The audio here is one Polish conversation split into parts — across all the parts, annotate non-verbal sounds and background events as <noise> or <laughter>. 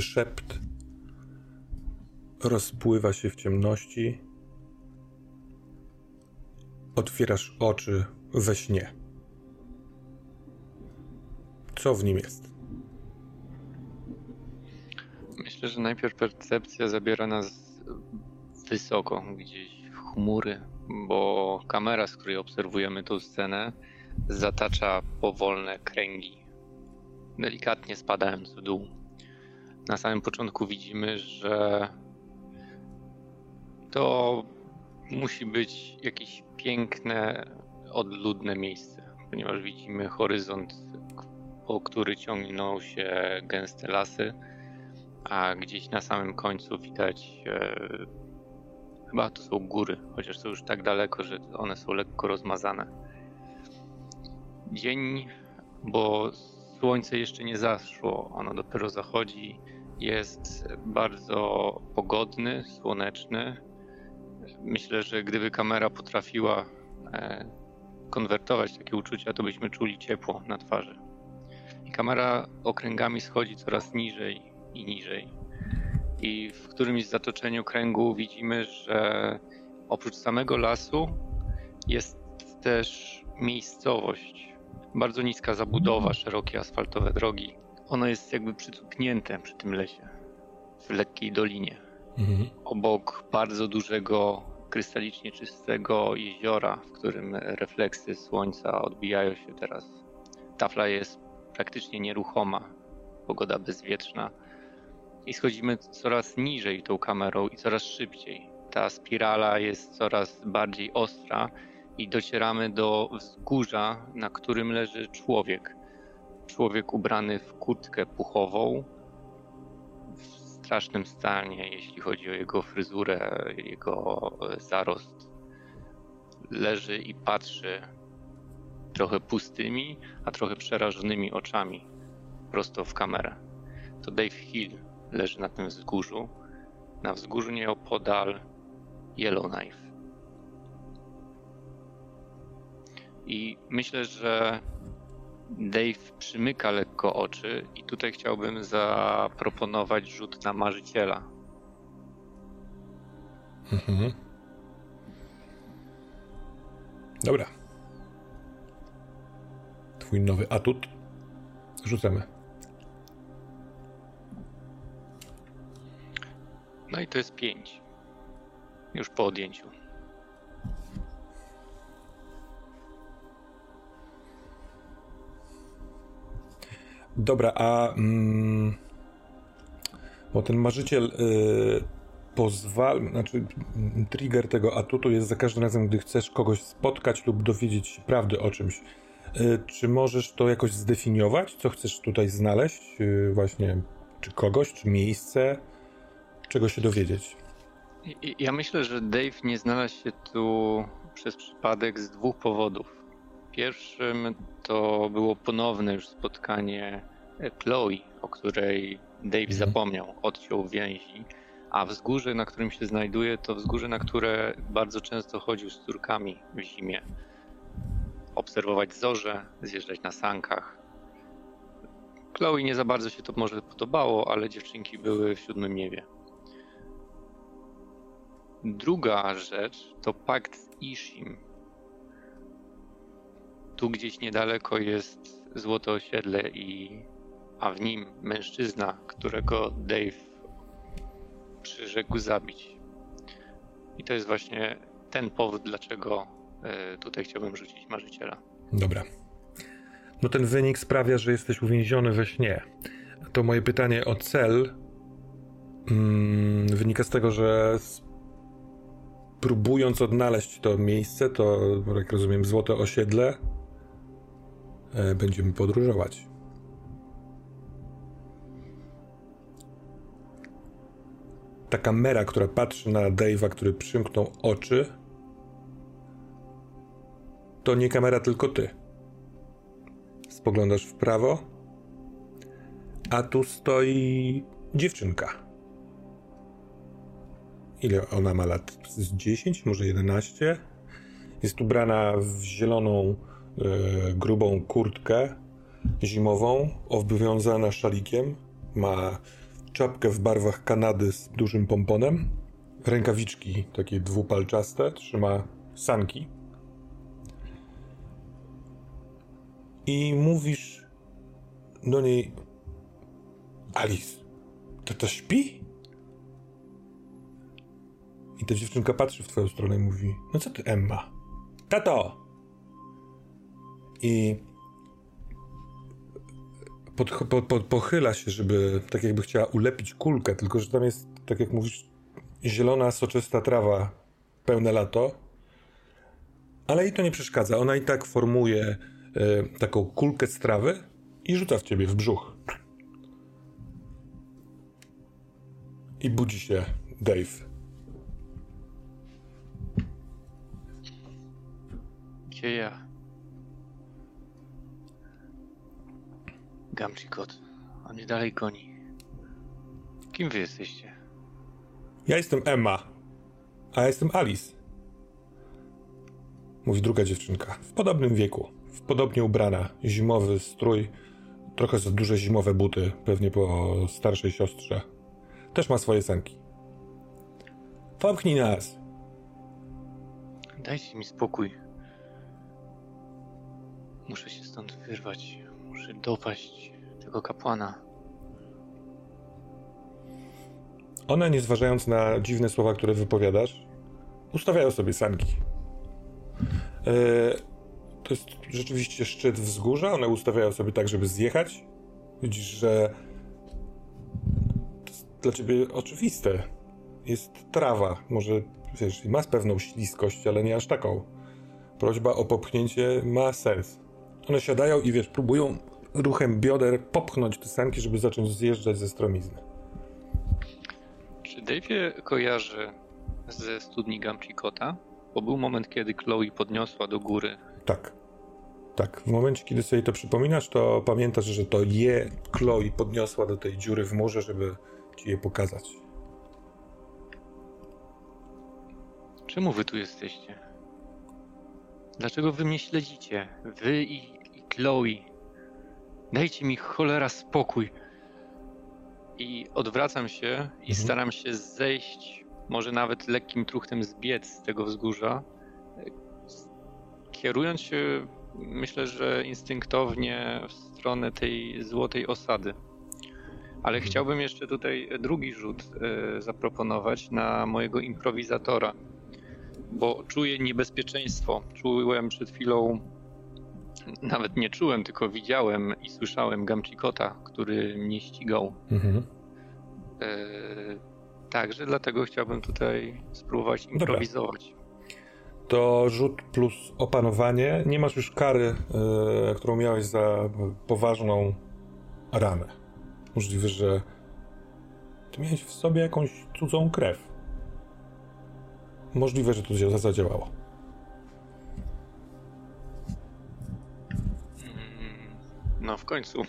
Szept rozpływa się w ciemności. Otwierasz oczy we śnie. Co w nim jest? Myślę, że najpierw percepcja zabiera nas wysoko, gdzieś w chmury, bo kamera, z której obserwujemy tę scenę, zatacza powolne kręgi, delikatnie spadając w dół. Na samym początku widzimy, że to musi być jakieś piękne, odludne miejsce, ponieważ widzimy horyzont, po który ciągną się gęste lasy, a gdzieś na samym końcu widać e, chyba to są góry, chociaż są już tak daleko, że one są lekko rozmazane. Dzień, bo słońce jeszcze nie zaszło, ono dopiero zachodzi, jest bardzo pogodny, słoneczny. Myślę, że gdyby kamera potrafiła e, konwertować takie uczucia, to byśmy czuli ciepło na twarzy. I kamera okręgami schodzi coraz niżej i niżej. I w którymś zatoczeniu kręgu widzimy, że oprócz samego lasu jest też miejscowość. Bardzo niska zabudowa, szerokie asfaltowe drogi. Ono jest jakby przycupnięte przy tym lesie, w lekkiej dolinie. Mhm. Obok bardzo dużego, krystalicznie czystego jeziora, w którym refleksy słońca odbijają się teraz. Tafla jest praktycznie nieruchoma, pogoda bezwietrzna i schodzimy coraz niżej tą kamerą i coraz szybciej. Ta spirala jest coraz bardziej ostra i docieramy do wzgórza, na którym leży człowiek. Człowiek ubrany w kurtkę puchową, w strasznym stanie, jeśli chodzi o jego fryzurę, jego e, zarost. Leży i patrzy trochę pustymi, a trochę przerażonymi oczami prosto w kamerę. To Dave Hill leży na tym wzgórzu. Na wzgórzu nieopodal Yellowknife. I myślę, że Dave przymyka lekko oczy i tutaj chciałbym zaproponować rzut na marzyciela. Mhm. Dobra. Twój nowy atut. Rzucamy. No i to jest 5. Już po odjęciu. Dobra, a. Mm, bo ten marzyciel y, pozwala. Znaczy, mm, trigger tego atutu jest za każdym razem, gdy chcesz kogoś spotkać lub dowiedzieć się prawdy o czymś. Y, czy możesz to jakoś zdefiniować? Co chcesz tutaj znaleźć? Y, właśnie, czy kogoś, czy miejsce? Czego się dowiedzieć? Ja myślę, że Dave nie znalazł się tu przez przypadek z dwóch powodów. Pierwszym to było ponowne już spotkanie e, Chloe, o której Dave Mhm. zapomniał, odciął więzi, A wzgórze, na którym się znajduje, to wzgórze, na które bardzo często chodził z córkami w zimie. Obserwować zorze, zjeżdżać na sankach. Chloe nie za bardzo się to może podobało, ale dziewczynki były w siódmym niebie. Druga rzecz to pakt z Ishim. Tu gdzieś niedaleko jest złote osiedle i a w nim mężczyzna, którego Dave przyrzekł zabić. I to jest właśnie ten powód, dlaczego e, tutaj chciałbym rzucić marzyciela. Dobra. No ten wynik sprawia, że jesteś uwięziony we śnie. To moje pytanie o cel mm, wynika z tego, że próbując odnaleźć to miejsce, to jak rozumiem złote osiedle, będziemy podróżować. ta kamera, która patrzy na Dave'a, który przymknął oczy, to nie kamera, tylko ty. Spoglądasz w prawo, a tu stoi dziewczynka. Ile ona ma lat? Z 10, może 11? Jest ubrana w zieloną, e, grubą kurtkę zimową, obwiązana szalikiem. Ma czapkę w barwach Kanady z dużym pomponem, rękawiczki takie dwupalczaste, trzyma sanki. I mówisz do niej: Alice, to to śpi? I ta dziewczynka patrzy w twoją stronę i mówi: No co ty, Emma? Tato! I pod, pochyla się, żeby tak jakby chciała ulepić kulkę, tylko że tam jest, tak jak mówisz, zielona, soczysta trawa, pełne lato. Ale jej to nie przeszkadza. Ona i tak formuje y, taką kulkę z trawy i rzuca w ciebie w brzuch. I budzi się Dave. Gdzie ja? Gamczikot. On mnie dalej goni. Kim wy jesteście? Ja jestem Emma, a ja jestem Alice. Mówi druga dziewczynka. W podobnym wieku. W podobnie ubrana. Zimowy strój. Trochę za duże zimowe buty. Pewnie po starszej siostrze. Też ma swoje sanki. Pomknij nas. Dajcie mi spokój. Muszę się stąd wyrwać. Muszę dopaść tego kapłana. One, nie zważając na dziwne słowa, które wypowiadasz, ustawiają sobie sanki. E, to jest rzeczywiście szczyt wzgórza. One ustawiają sobie tak, żeby zjechać. Widzisz, że to jest dla ciebie oczywiste. Jest trawa. Może, wiesz, ma pewną śliskość, ale nie aż taką. Prośba o popchnięcie ma sens. One siadają i wiesz, próbują ruchem bioder popchnąć te sanki, żeby zacząć zjeżdżać ze stromizny. Czy Dave kojarzy ze studni Gamchikota? Bo był moment, kiedy Chloe podniosła do góry. Tak. Tak. W momencie, kiedy sobie to przypominasz, to pamiętasz, że to je Chloe podniosła do tej dziury w murze, żeby ci je pokazać. Czemu wy tu jesteście? Dlaczego wy mnie śledzicie? Wy i, i Chloe. Dajcie mi cholera spokój. I odwracam się i mhm. staram się zejść, może nawet lekkim truchtem zbiec z tego wzgórza. Kierując się, myślę, że instynktownie w stronę tej złotej osady. Ale mhm. chciałbym jeszcze tutaj drugi rzut y, zaproponować na mojego improwizatora, bo czuję niebezpieczeństwo. Czułem przed chwilą nawet nie czułem, tylko widziałem i słyszałem Gamchikota, który mnie ścigał. Mhm. E, także dlatego chciałbym tutaj spróbować improwizować. Dobra. To rzut plus opanowanie. Nie masz już kary, e, którą miałeś za poważną ranę. Możliwe, że ty miałeś w sobie jakąś cudzą krew. Możliwe, że to zadziałało. No w końcu. <laughs>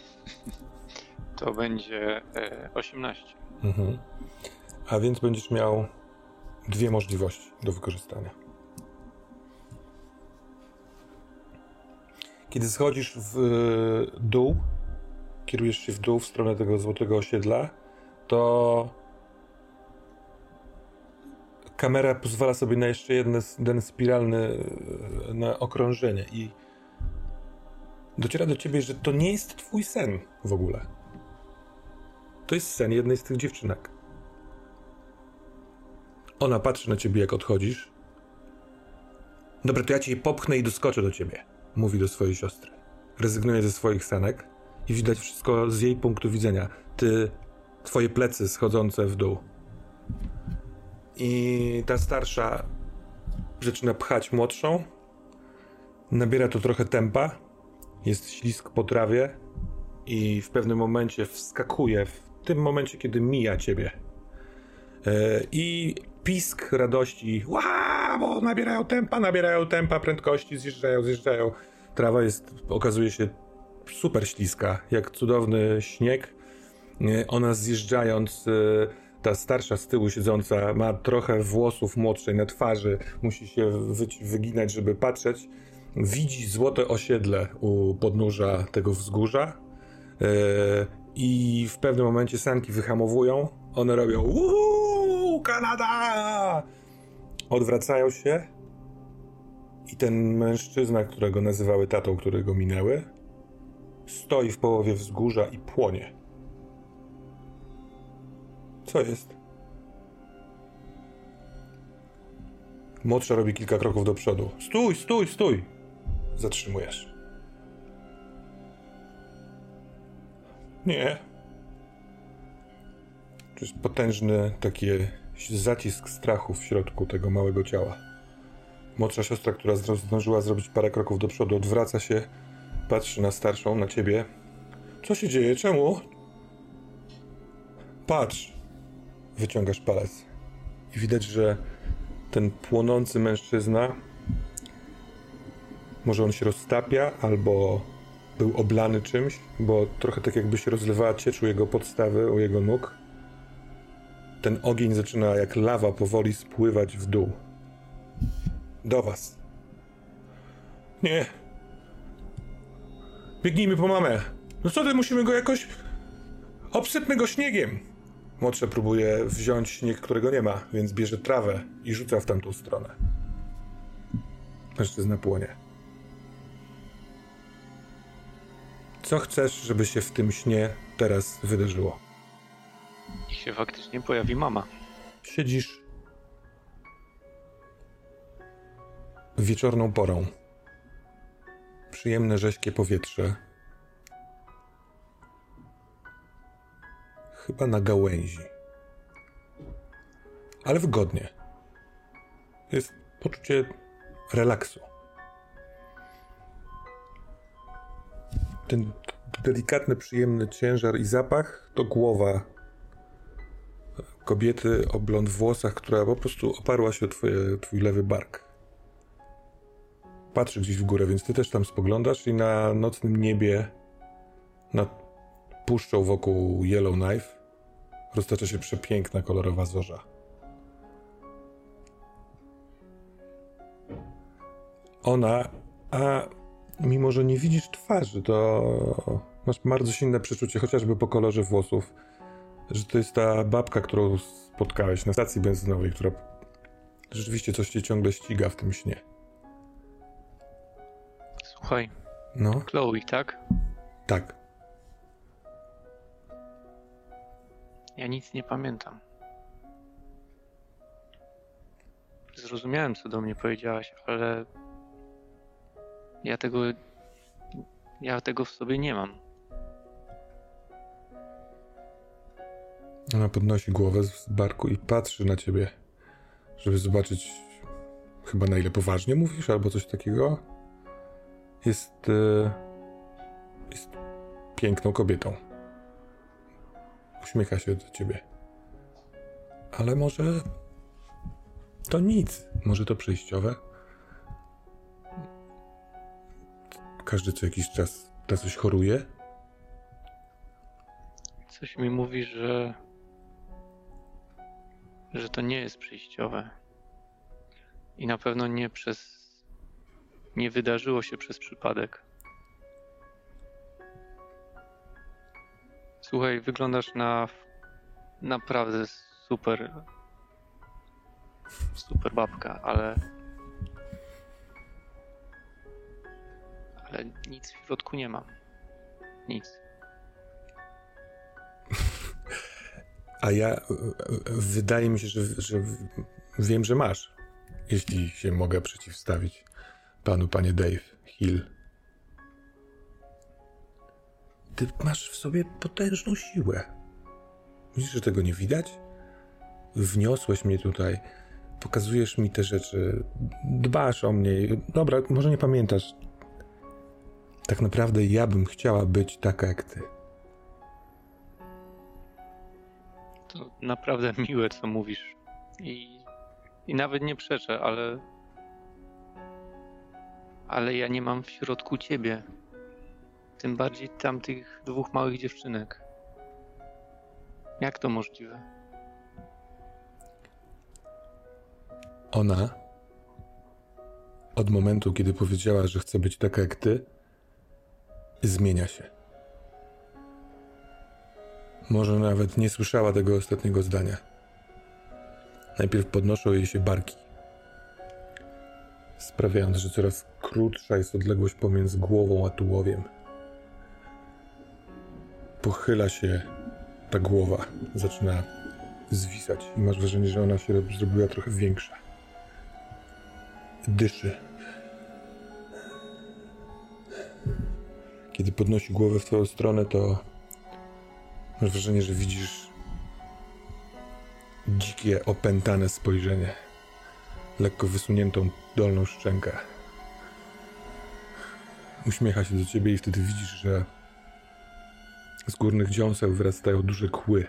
To będzie 18. E, mhm. A więc będziesz miał dwie możliwości do wykorzystania. Kiedy schodzisz w dół, kierujesz się w dół w stronę tego złotego osiedla, to kamera pozwala sobie na jeszcze jeden, spiralny na okrążenie i dociera do ciebie, że to nie jest twój sen w ogóle. To jest sen jednej z tych dziewczynek. Ona patrzy na ciebie, jak odchodzisz. Dobra, to ja cię popchnę i doskoczę do ciebie, mówi do swojej siostry. Rezygnuje ze swoich senek i widać wszystko z jej punktu widzenia. Ty, twoje plecy schodzące w dół. I ta starsza zaczyna pchać młodszą. Nabiera to trochę tempa. Jest ślisk po trawie i w pewnym momencie wskakuje, w tym momencie, kiedy mija ciebie. E, I pisk radości. Ła, bo nabierają tempa, nabierają tempa, prędkości, zjeżdżają, zjeżdżają. Trawa jest, okazuje się, super śliska, jak cudowny śnieg. E, ona zjeżdżając, e, ta starsza z tyłu siedząca ma trochę włosów młodszej na twarzy, musi się wyginać, żeby patrzeć. Widzi złote osiedle u podnóża tego wzgórza i w pewnym momencie sanki wyhamowują. One robią Uuu, Kanada! Odwracają się i ten mężczyzna, którego nazywały tatą, którego minęły, stoi w połowie wzgórza i płonie. Co jest? Młodsza robi kilka kroków do przodu. Stój, stój, stój! Zatrzymujesz. Nie. To jest potężny taki zacisk strachu w środku tego małego ciała. Młodsza siostra, która zdążyła zrobić parę kroków do przodu, odwraca się, patrzy na starszą, na ciebie. Co się dzieje? Czemu? Patrz. Wyciągasz palec. I widać, że ten płonący mężczyzna może on się roztapia, albo był oblany czymś, bo trochę tak jakby się rozlewała ciecz u jego podstawy, u jego nóg. Ten ogień zaczyna jak lawa powoli spływać w dół. Do was. Nie. Biegnijmy po mamę. No co ty, musimy go jakoś... Obsypmy go śniegiem. Młodsza próbuje wziąć śnieg, którego nie ma, więc bierze trawę i rzuca w tamtą stronę. Mężczyzna płonie. Co chcesz, żeby się w tym śnie teraz wydarzyło? I się faktycznie pojawi mama. Siedzisz wieczorną porą. Przyjemne, rześkie powietrze. Chyba na gałęzi. Ale wygodnie. Jest poczucie relaksu. Ten delikatny, przyjemny ciężar i zapach to głowa kobiety o blond włosach, która po prostu oparła się o twoje, twój lewy bark. Patrzy gdzieś w górę, więc ty też tam spoglądasz i na nocnym niebie nad puszczą wokół Yellowknife roztacza się przepiękna, kolorowa zorza. Ona, a mimo że nie widzisz twarzy, to masz bardzo silne przeczucie, chociażby po kolorze włosów, że to jest ta babka, którą spotkałeś na stacji benzynowej, która rzeczywiście coś cię ciągle ściga w tym śnie. Słuchaj. No. Chloe, tak? Tak. Ja nic nie pamiętam. Zrozumiałem, co do mnie powiedziałaś, ale ja tego. Ja tego w sobie nie mam. Ona podnosi głowę z barku i patrzy na ciebie, żeby zobaczyć chyba na ile poważnie mówisz, albo coś takiego. Jest. E, jest piękną kobietą. Uśmiecha się do ciebie. Ale może. To nic. Może to przejściowe. Każdy co jakiś czas ta coś choruje? Coś mi mówi, że że to nie jest przejściowe. I na pewno nie przez. Nie wydarzyło się przez przypadek. Słuchaj, wyglądasz na naprawdę super. Super babka, ale. Ale nic w środku nie mam. Nic. A ja. Wydaje mi się, że, że wiem, że masz. Jeśli się mogę przeciwstawić panu, panie Dave Hill. Ty masz w sobie potężną siłę. Myślisz, że tego nie widać? Wniosłeś mnie tutaj, pokazujesz mi te rzeczy, dbasz o mnie. Dobra, może nie pamiętasz. Tak naprawdę ja bym chciała być taka jak ty. To naprawdę <laughs> miłe, co mówisz. I, i nawet nie przeczę, ale. Ale ja nie mam w środku ciebie. Tym bardziej tamtych dwóch małych dziewczynek. Jak to możliwe? Ona od momentu, kiedy powiedziała, że chce być taka jak ty, zmienia się. Może nawet nie słyszała tego ostatniego zdania. Najpierw podnoszą jej się barki, sprawiając, że coraz krótsza jest odległość pomiędzy głową a tułowiem pochyla się ta głowa, zaczyna zwisać i masz wrażenie, że ona się zrobiła trochę większa. Dyszy. Kiedy podnosi głowę w twoją stronę, to masz wrażenie, że widzisz dzikie, opętane spojrzenie. Lekko wysuniętą dolną szczękę. Uśmiecha się do ciebie i wtedy widzisz, że z górnych dziąseł wyrastają duże kły.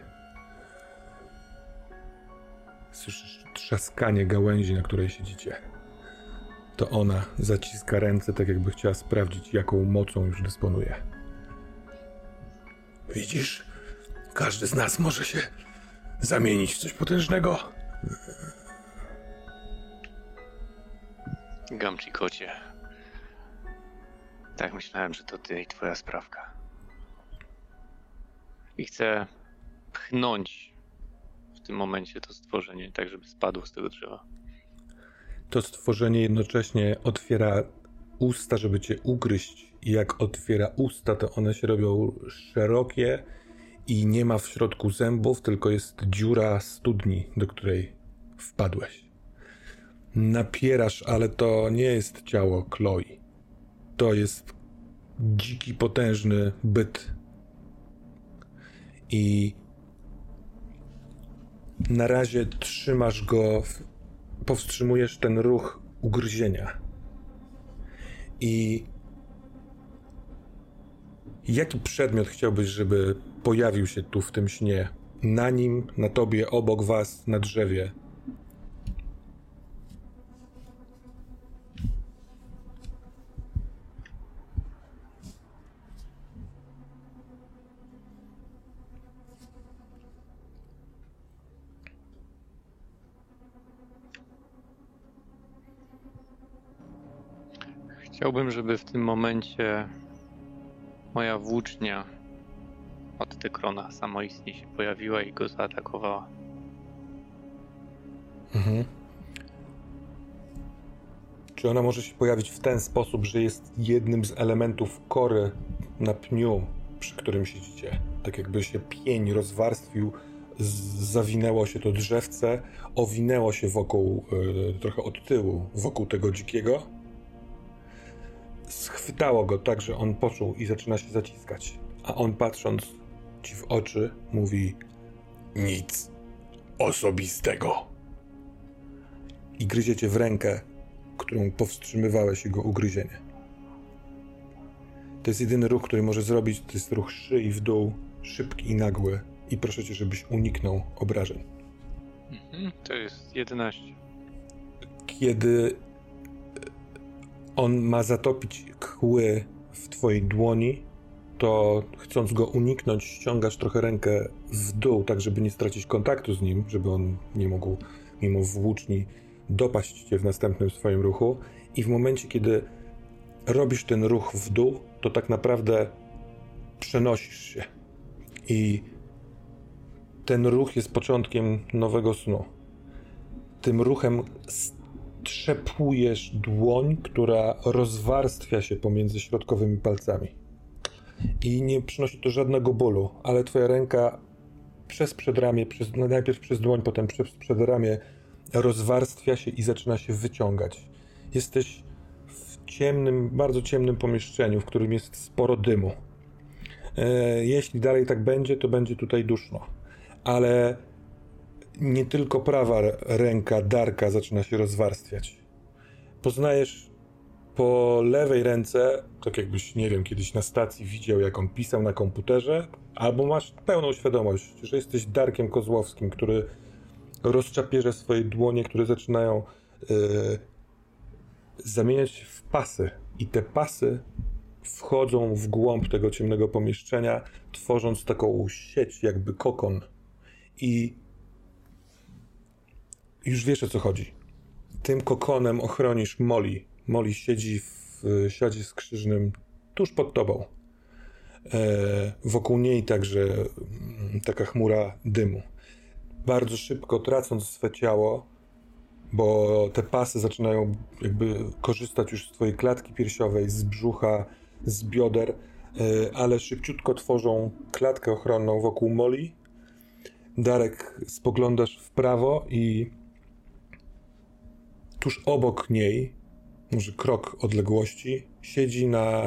Słyszysz trzaskanie gałęzi, na której siedzicie. To ona zaciska ręce, tak jakby chciała sprawdzić, jaką mocą już dysponuje. Widzisz? Każdy z nas może się zamienić w coś potężnego. Gamci kocie. Tak myślałem, że to ty i twoja sprawka i chcę pchnąć w tym momencie to stworzenie, tak żeby spadło z tego drzewa. To stworzenie jednocześnie otwiera usta, żeby cię ugryźć. I jak otwiera usta, to one się robią szerokie i nie ma w środku zębów, tylko jest dziura studni, do której wpadłeś. Napierasz, ale to nie jest ciało Chloe. To jest dziki, potężny byt i na razie trzymasz go, w, powstrzymujesz ten ruch ugryzienia. I jaki przedmiot chciałbyś, żeby pojawił się tu w tym śnie? Na nim, na tobie, obok was, na drzewie. Chciałbym, żeby w tym momencie moja włócznia od Tykrona samoistnie się pojawiła i go zaatakowała. Mhm. Czy ona może się pojawić w ten sposób, że jest jednym z elementów kory na pniu, przy którym siedzicie? Tak jakby się pień rozwarstwił, zawinęło się to drzewce, owinęło się wokół, yy, trochę od tyłu, wokół tego dzikiego schwytało go tak, że on poczuł i zaczyna się zaciskać. A on patrząc ci w oczy mówi nic osobistego. I gryziecie w rękę, którą powstrzymywałeś jego ugryzienie. To jest jedyny ruch, który może zrobić, to jest ruch szyi w dół, szybki i nagły i proszę cię, żebyś uniknął obrażeń. Mhm, to jest 11. Kiedy on ma zatopić kły w twojej dłoni, to chcąc go uniknąć, ściągasz trochę rękę w dół, tak żeby nie stracić kontaktu z nim, żeby on nie mógł mimo włóczni dopaść cię w następnym swoim ruchu. I w momencie, kiedy robisz ten ruch w dół, to tak naprawdę przenosisz się. I ten ruch jest początkiem nowego snu. Tym ruchem strzepujesz dłoń, która rozwarstwia się pomiędzy środkowymi palcami. I nie przynosi to żadnego bólu, ale twoja ręka przez przedramię, przez, no najpierw przez dłoń, potem przez przedramię rozwarstwia się i zaczyna się wyciągać. Jesteś w ciemnym, bardzo ciemnym pomieszczeniu, w którym jest sporo dymu. E, jeśli dalej tak będzie, to będzie tutaj duszno. Ale nie tylko prawa ręka Darka zaczyna się rozwarstwiać. Poznajesz po lewej ręce, tak jakbyś, nie wiem, kiedyś na stacji widział, jak on pisał na komputerze, albo masz pełną świadomość, że jesteś Darkiem Kozłowskim, który rozczapierze swoje dłonie, które zaczynają yy, zamieniać w pasy. I te pasy wchodzą w głąb tego ciemnego pomieszczenia, tworząc taką sieć, jakby kokon. I już wiesz o co chodzi. Tym kokonem ochronisz Molly. Molly siedzi w siadzie skrzyżnym tuż pod tobą. E, wokół niej także mm, taka chmura dymu. Bardzo szybko tracąc swe ciało, bo te pasy zaczynają jakby korzystać już z twojej klatki piersiowej, z brzucha, z bioder, e, ale szybciutko tworzą klatkę ochronną wokół Molly. Darek, spoglądasz w prawo i tuż obok niej, może krok odległości, siedzi na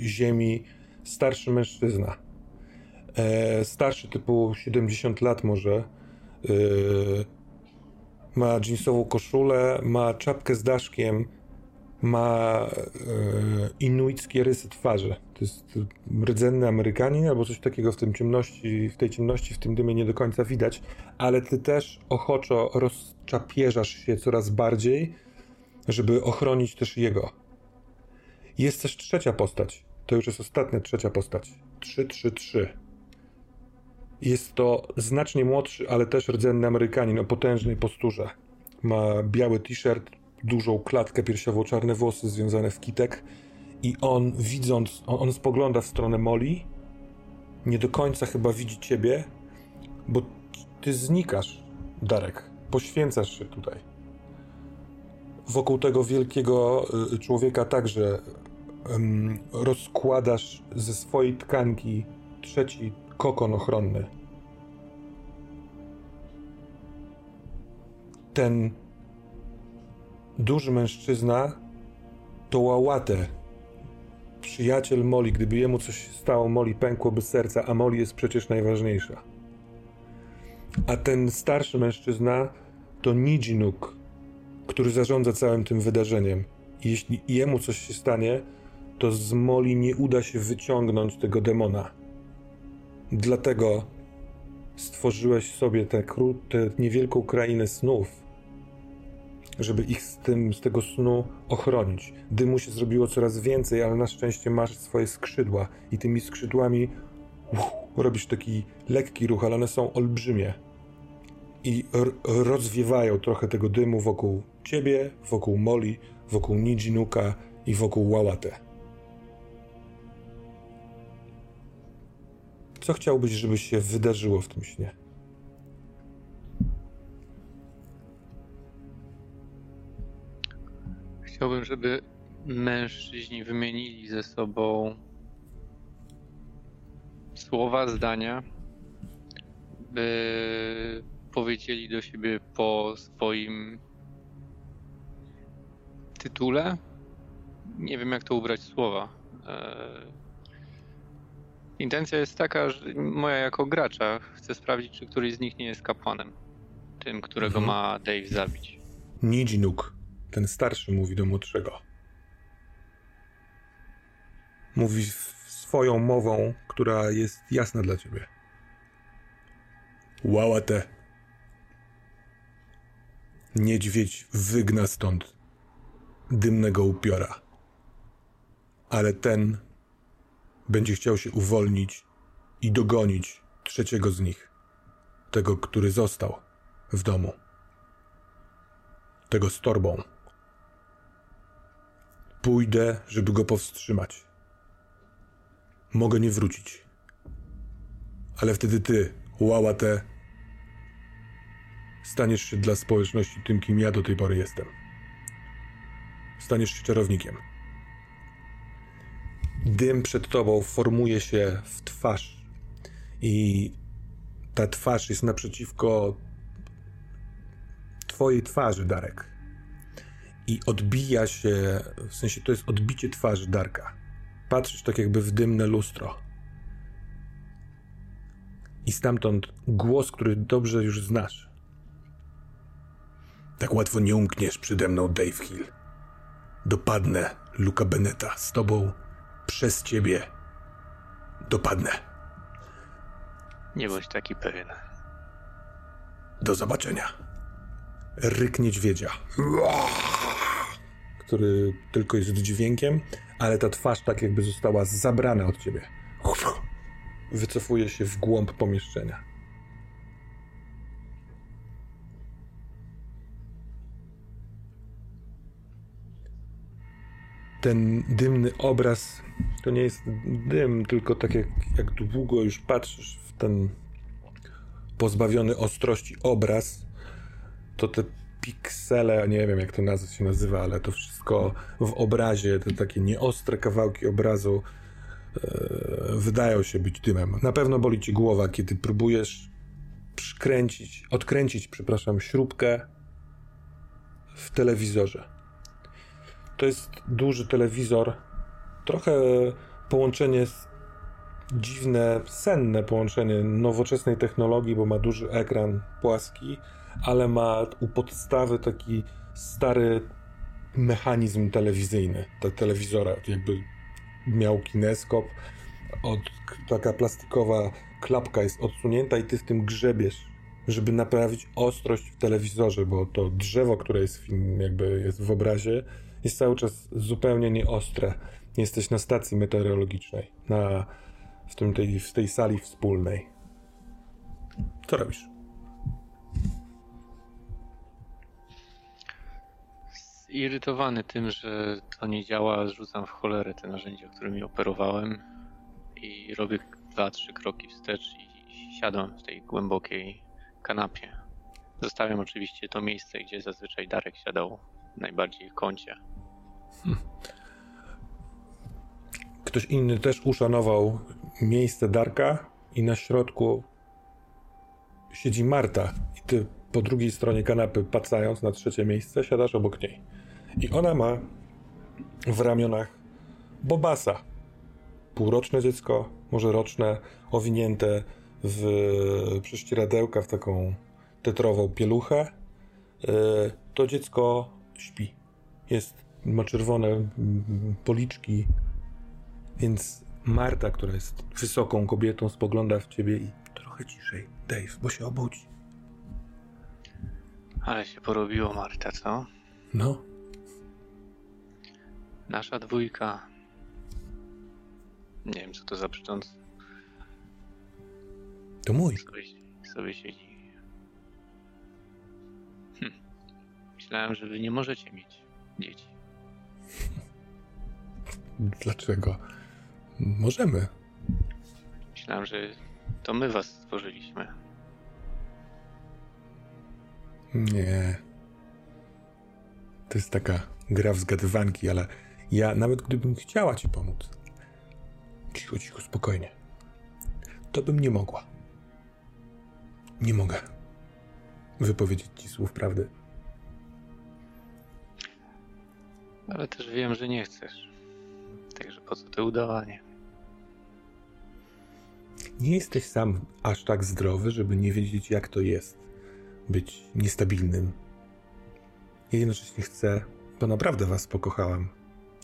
ziemi starszy mężczyzna. E, starszy, typu 70 lat może. E, ma jeansową koszulę, ma czapkę z daszkiem, ma e, inuickie rysy twarzy. To jest rdzenny Amerykanin albo coś takiego w tym ciemności, w tej ciemności, w tym dymie nie do końca widać, ale ty też ochoczo rozczapierzasz się coraz bardziej, żeby ochronić też jego. Jest też trzecia postać. To już jest ostatnia trzecia postać. 333. Jest to znacznie młodszy, ale też rdzenny Amerykanin o potężnej posturze. Ma biały t-shirt, dużą klatkę piersiową, czarne włosy związane w kitek i on widząc, on, on spogląda w stronę Moli, nie do końca chyba widzi ciebie, bo ty znikasz, Darek, poświęcasz się tutaj. Wokół tego wielkiego y, człowieka także um, rozkładasz ze swojej tkanki trzeci kokon ochronny. Ten duży mężczyzna to Łałatę, przyjaciel Moli. Gdyby jemu coś się stało, Moli pękłoby serca, a Moli jest przecież najważniejsza. A ten starszy mężczyzna to Nidzinuk, który zarządza całym tym wydarzeniem. I jeśli jemu coś się stanie, to z Moli nie uda się wyciągnąć tego demona. Dlatego stworzyłeś sobie tę niewielką krainę snów, żeby ich z, tym, z tego snu ochronić. Dymu się zrobiło coraz więcej, ale na szczęście masz swoje skrzydła i tymi skrzydłami robisz taki lekki ruch, ale one są olbrzymie i rozwiewają trochę tego dymu wokół ciebie, wokół Moli, wokół Nijinuka i wokół Łałatę. Co chciałbyś, żeby się wydarzyło w tym śnie? Chciałbym, żeby mężczyźni wymienili ze sobą słowa, zdania, by powiedzieli do siebie po swoim tytule. Nie wiem, jak to ubrać słowa. E, intencja jest taka, że moja jako gracza chcę sprawdzić, czy któryś z nich nie jest kapłanem. Tym, którego mhm. ma Dave zabić. Nidzinuk. Ten starszy mówi do młodszego. Mówi swoją mową, która jest jasna dla ciebie. Łałatę. Niedźwiedź wygna stąd dymnego upiora. Ale ten będzie chciał się uwolnić i dogonić trzeciego z nich, tego, który został w domu, tego z torbą. Pójdę, żeby go powstrzymać. Mogę nie wrócić. Ale wtedy ty, łałatę, staniesz się dla społeczności tym, kim ja do tej pory jestem. Staniesz się czarownikiem. Dym przed tobą formuje się w twarz i ta twarz jest naprzeciwko twojej twarzy, Darek. I odbija się, w sensie to jest odbicie twarzy Darka. Patrzysz tak jakby w dymne lustro. I stamtąd głos, który dobrze już znasz. Tak łatwo nie umkniesz przede mną, Dave Hill. Dopadnę Luka Beneta z tobą przez ciebie. Dopadnę. Nie bądź taki pewien. Do zobaczenia. Ryk niedźwiedzia. Który tylko jest dźwiękiem, ale ta twarz tak jakby została zabrana od ciebie. Wycofuje się w głąb pomieszczenia. Ten dymny obraz to nie jest dym, tylko tak jak, jak długo już patrzysz w ten pozbawiony ostrości obraz, to te piksele, nie wiem jak to nazwa się nazywa, ale to wszystko w obrazie, te takie nieostre kawałki obrazu e, wydają się być dymem. Na pewno boli ci głowa, kiedy próbujesz przykręcić, odkręcić, przepraszam, śrubkę w telewizorze. To jest duży telewizor, trochę połączenie dziwne, senne połączenie nowoczesnej technologii, bo ma duży ekran płaski, ale ma u podstawy taki stary mechanizm telewizyjny, te telewizora, jakby miał kineskop, od, taka plastikowa klapka jest odsunięta i ty w tym grzebiesz, żeby naprawić ostrość w telewizorze, bo to drzewo, które jest w, jakby jest w obrazie, jest cały czas zupełnie nieostre. Jesteś na stacji meteorologicznej, na, w, tym, tej, w tej sali wspólnej. Co robisz? Zirytowany tym, że to nie działa, rzucam w cholerę te narzędzia, którymi operowałem i robię dwa, trzy kroki wstecz i siadam w tej głębokiej kanapie. Zostawiam oczywiście to miejsce, gdzie zazwyczaj Darek siadał najbardziej w kącie. Hmm. Ktoś inny też uszanował miejsce Darka i na środku siedzi Marta i ty po drugiej stronie kanapy, patrząc na trzecie miejsce, siadasz obok niej. I ona ma w ramionach Bobasa. Półroczne dziecko, może roczne, owinięte w prześcieradełka, w taką tetrową pieluchę. E, to dziecko śpi. Jest, ma czerwone policzki, więc Marta, która jest wysoką kobietą, spogląda w ciebie i trochę ciszej. Dave, bo się obudzi. Ale się porobiło, Marta, co? No. Nasza dwójka. Nie wiem, co to za przycząc. To mój. Sobie, sobie siedzi. Hm. Myślałem, że wy nie możecie mieć dzieci. <laughs> Dlaczego? Możemy. Myślałem, że to my was stworzyliśmy. Nie. To jest taka gra w zgadywanki, ale ja nawet gdybym chciała ci pomóc, cicho, cicho, spokojnie, to bym nie mogła. Nie mogę wypowiedzieć ci słów prawdy. Ale też wiem, że nie chcesz. Także po co to udawanie? Nie jesteś sam aż tak zdrowy, żeby nie wiedzieć, jak to jest być niestabilnym. Ja jednocześnie chcę, bo naprawdę was pokochałam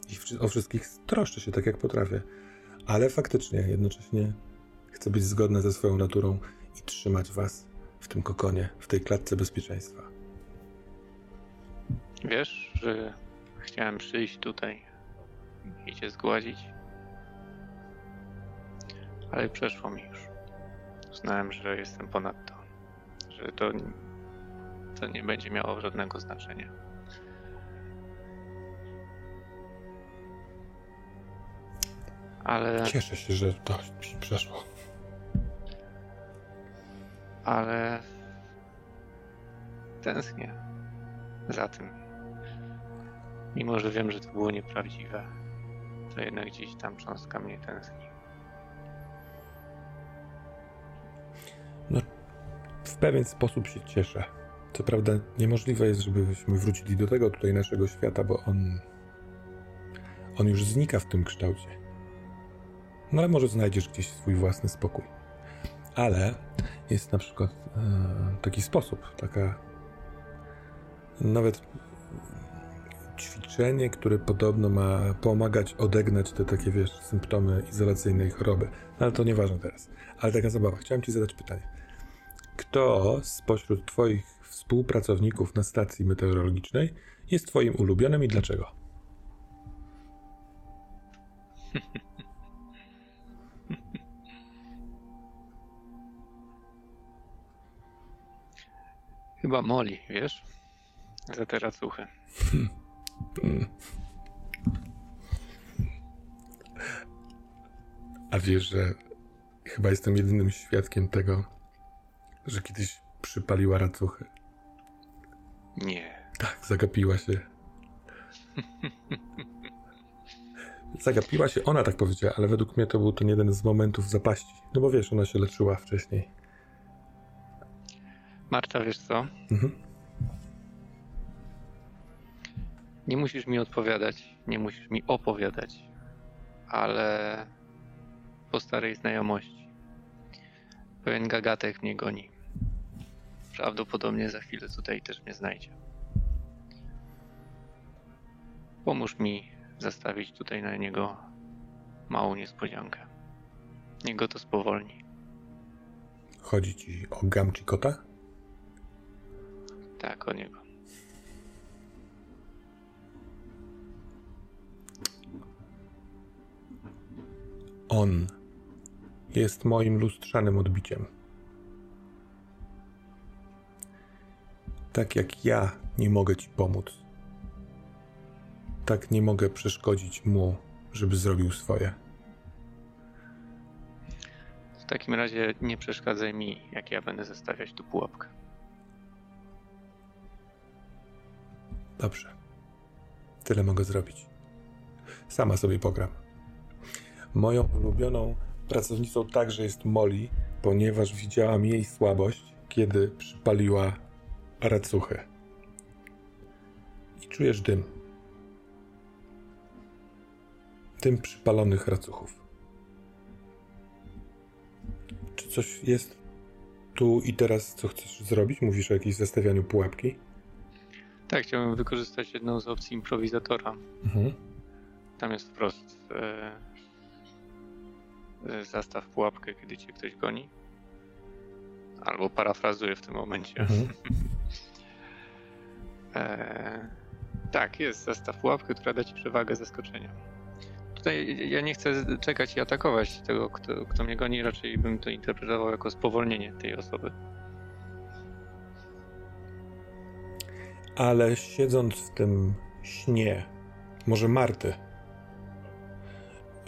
i o wszystkich troszczę się tak, jak potrafię, ale faktycznie jednocześnie chcę być zgodny ze swoją naturą i trzymać was w tym kokonie, w tej klatce bezpieczeństwa. Wiesz, że chciałem przyjść tutaj i cię zgładzić? Ale przeszło mi już. Uznałem, że jestem ponad to. Że to, to nie będzie miało żadnego znaczenia. Ale, Cieszę się, że to przeszło. ale tęsknię za tym. Mimo, że wiem, że to było nieprawdziwe, to jednak gdzieś tam cząstka mnie tęskni. W pewien sposób się cieszę. Co prawda niemożliwe jest, żebyśmy wrócili do tego tutaj naszego świata, bo on on już znika w tym kształcie. No ale może znajdziesz gdzieś swój własny spokój. Ale jest na przykład e, taki sposób, taka nawet ćwiczenie, które podobno ma pomagać odegnać te takie, wiesz, symptomy izolacyjnej choroby. No, ale to nieważne teraz. Ale taka zabawa. Chciałem ci zadać pytanie. Kto spośród twoich współpracowników na stacji meteorologicznej jest twoim ulubionym i dlaczego? <laughs> Chyba Moli, wiesz? Za te racuchy. A wiesz, że chyba jestem jedynym świadkiem tego, że kiedyś przypaliła racuchy. Nie. Tak, zagapiła się. Zagapiła się, ona tak powiedziała, ale według mnie to był ten jeden z momentów zapaści. No bo wiesz, ona się leczyła wcześniej. Marta, wiesz co? Mhm. Nie musisz mi odpowiadać, nie musisz mi opowiadać, ale po starej znajomości. Pewien gagatek mnie goni. Prawdopodobnie za chwilę tutaj też mnie znajdzie. Pomóż mi zastawić tutaj na niego małą niespodziankę. Niech go to spowolni. Chodzi ci o Gamci kota? Tak, o niego. On jest moim lustrzanym odbiciem. Tak jak ja nie mogę ci pomóc, tak nie mogę przeszkodzić mu, żeby zrobił swoje. W takim razie nie przeszkadzaj mi, jak ja będę zastawiać tu pułapkę. Dobrze. Tyle mogę zrobić. Sama sobie pogram. Moją ulubioną pracownicą także jest Molly, ponieważ widziałam jej słabość, kiedy przypaliła racuchę. I czujesz dym. Dym przypalonych racuchów. Czy coś jest tu i teraz, co chcesz zrobić? Mówisz o jakimś zastawianiu pułapki? Tak, chciałbym wykorzystać jedną z opcji improwizatora. Mhm. Tam jest wprost e, e, zastaw pułapkę, kiedy cię ktoś goni. Albo parafrazuję w tym momencie. Mhm. <laughs> E, tak, jest zastaw pułapkę, która da ci przewagę zaskoczenia. Tutaj ja nie chcę czekać i atakować tego, kto, kto mnie goni, raczej bym to interpretował jako spowolnienie tej osoby. Ale siedząc w tym śnie, może Marty,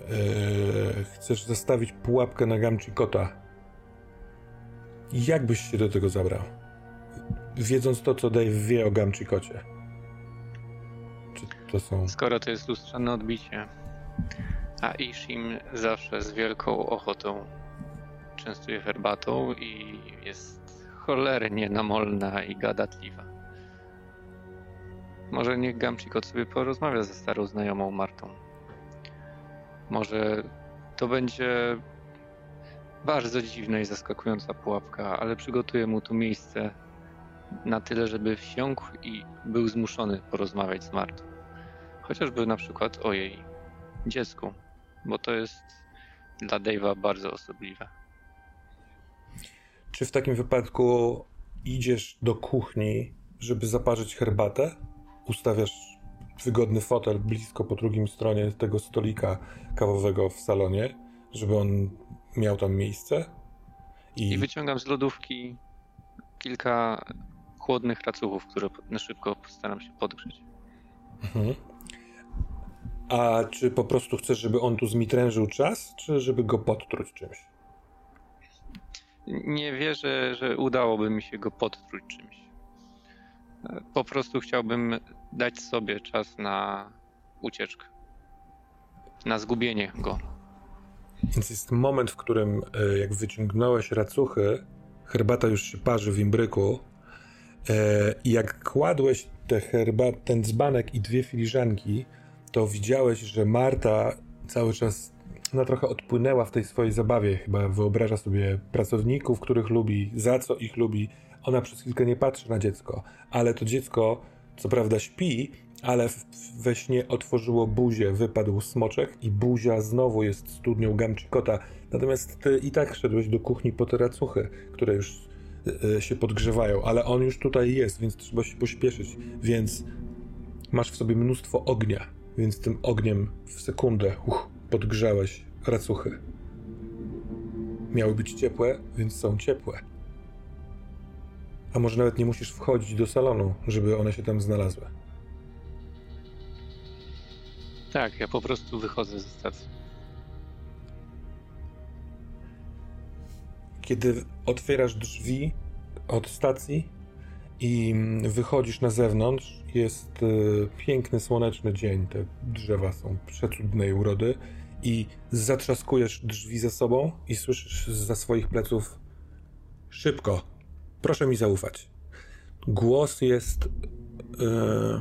yy, chcesz zastawić pułapkę na Gamci kota. Jak byś się do tego zabrał? Wiedząc to, co Dave wie o Gamci kocie. Czy to są... Skoro to jest lustrzane odbicie, a Ishim zawsze z wielką ochotą częstuje herbatą i jest cholernie namolna i gadatliwa. Może niech Gamczikot sobie porozmawia ze starą znajomą Martą. Może to będzie bardzo dziwna i zaskakująca pułapka, ale przygotuje mu tu miejsce na tyle, żeby wsiąkł i był zmuszony porozmawiać z Martą. Chociażby na przykład o jej dziecku, bo to jest dla Dave'a bardzo osobliwe. Czy w takim wypadku idziesz do kuchni, żeby zaparzyć herbatę? Ustawiasz wygodny fotel blisko po drugim stronie tego stolika kawowego w salonie, żeby on miał tam miejsce. I, I wyciągam z lodówki kilka chłodnych racuchów, które na szybko postaram się podgrzeć. Mhm. A czy po prostu chcesz, żeby on tu zmitrężył czas, czy żeby go podtruć czymś? Nie wierzę, że udałoby mi się go podtruć czymś. Po prostu chciałbym dać sobie czas na ucieczkę, na zgubienie go. Więc jest moment, w którym e, jak wyciągnąłeś racuchy, herbata już się parzy w imbryku e, i jak kładłeś te herbat, ten dzbanek i dwie filiżanki, to widziałeś, że Marta cały czas ona trochę odpłynęła w tej swojej zabawie. Chyba wyobraża sobie pracowników, których lubi, za co ich lubi. Ona przez chwilkę nie patrzy na dziecko, ale to dziecko, co prawda, śpi, ale we śnie otworzyło buzię, wypadł smoczek i buzia znowu jest studnią gamczikota. Natomiast ty i tak szedłeś do kuchni po te racuchy, które już się podgrzewają, ale on już tutaj jest, więc trzeba się pośpieszyć. Więc masz w sobie mnóstwo ognia, więc tym ogniem w sekundę uch, podgrzałeś racuchy. Miały być ciepłe, więc są ciepłe. A może nawet nie musisz wchodzić do salonu, żeby one się tam znalazły. Tak, ja po prostu wychodzę ze stacji. Kiedy otwierasz drzwi od stacji i wychodzisz na zewnątrz, jest y, piękny, słoneczny dzień. Te drzewa są przecudnej urody i zatrzaskujesz drzwi za sobą i słyszysz za swoich pleców szybko, proszę mi zaufać. Głos jest yy,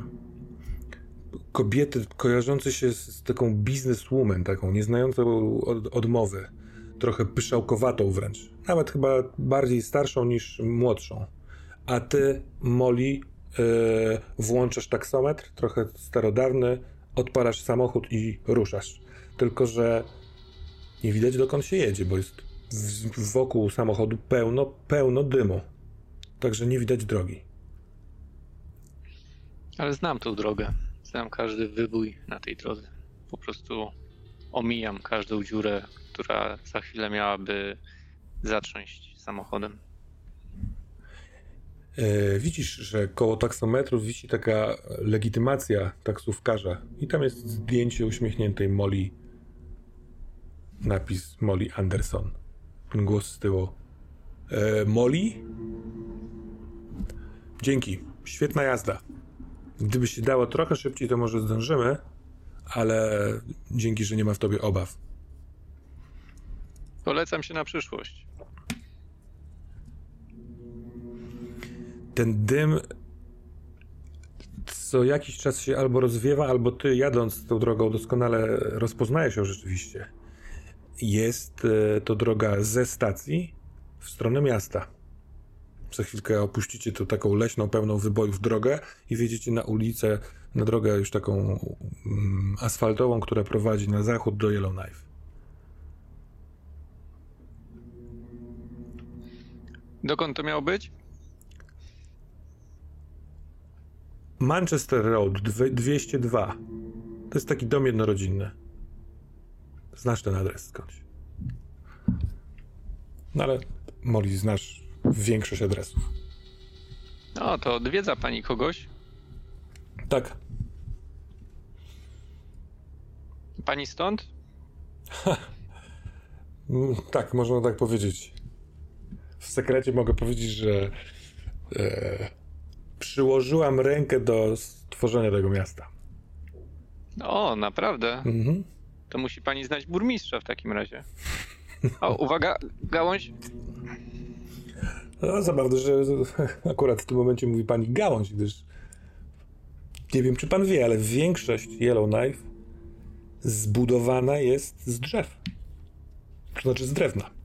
kobiety kojarzącej się z taką bizneswoman, taką nieznającą od, odmowy, trochę pyszałkowatą wręcz, nawet chyba bardziej starszą niż młodszą. A ty, Molly, yy, włączasz taksometr, trochę starodawny, odpalasz samochód i ruszasz. Tylko, że nie widać dokąd się jedzie, bo jest wokół samochodu pełno, pełno dymu. Także nie widać drogi. Ale znam tą drogę. Znam każdy wybój na tej drodze. Po prostu omijam każdą dziurę, która za chwilę miałaby zatrząść samochodem. E, widzisz, że koło taksometru wisi taka legitymacja taksówkarza i tam jest zdjęcie uśmiechniętej Molly. Napis Molly Anderson. Głos z tyłu. E, Molly? Dzięki. Świetna jazda. Gdyby się dało trochę szybciej, to może zdążymy, ale dzięki, że nie ma w tobie obaw. Polecam się na przyszłość. Ten dym co jakiś czas się albo rozwiewa, albo ty jadąc tą drogą doskonale rozpoznajesz ją rzeczywiście. Jest e, to droga ze stacji w stronę miasta. Za chwilkę opuścicie tu taką leśną, pełną wybojów drogę i wjedziecie na ulicę, na drogę już taką mm, asfaltową, która prowadzi na zachód do Yellowknife. Dokąd to miało być? Manchester Road 202. To jest taki dom jednorodzinny. Znasz ten adres skądś. No ale Molly, znasz większość adresów. No, to odwiedza pani kogoś? Tak. Pani stąd? <laughs> Mm, tak, można tak powiedzieć. W sekrecie mogę powiedzieć, że e, przyłożyłam rękę do stworzenia tego miasta. O, naprawdę? Mhm. To musi pani znać burmistrza w takim razie. O, uwaga, gałąź. No, zabawne, że akurat w tym momencie mówi pani gałąź, gdyż nie wiem, czy pan wie, ale większość Yellowknife zbudowana jest z drzew. To znaczy z drewna.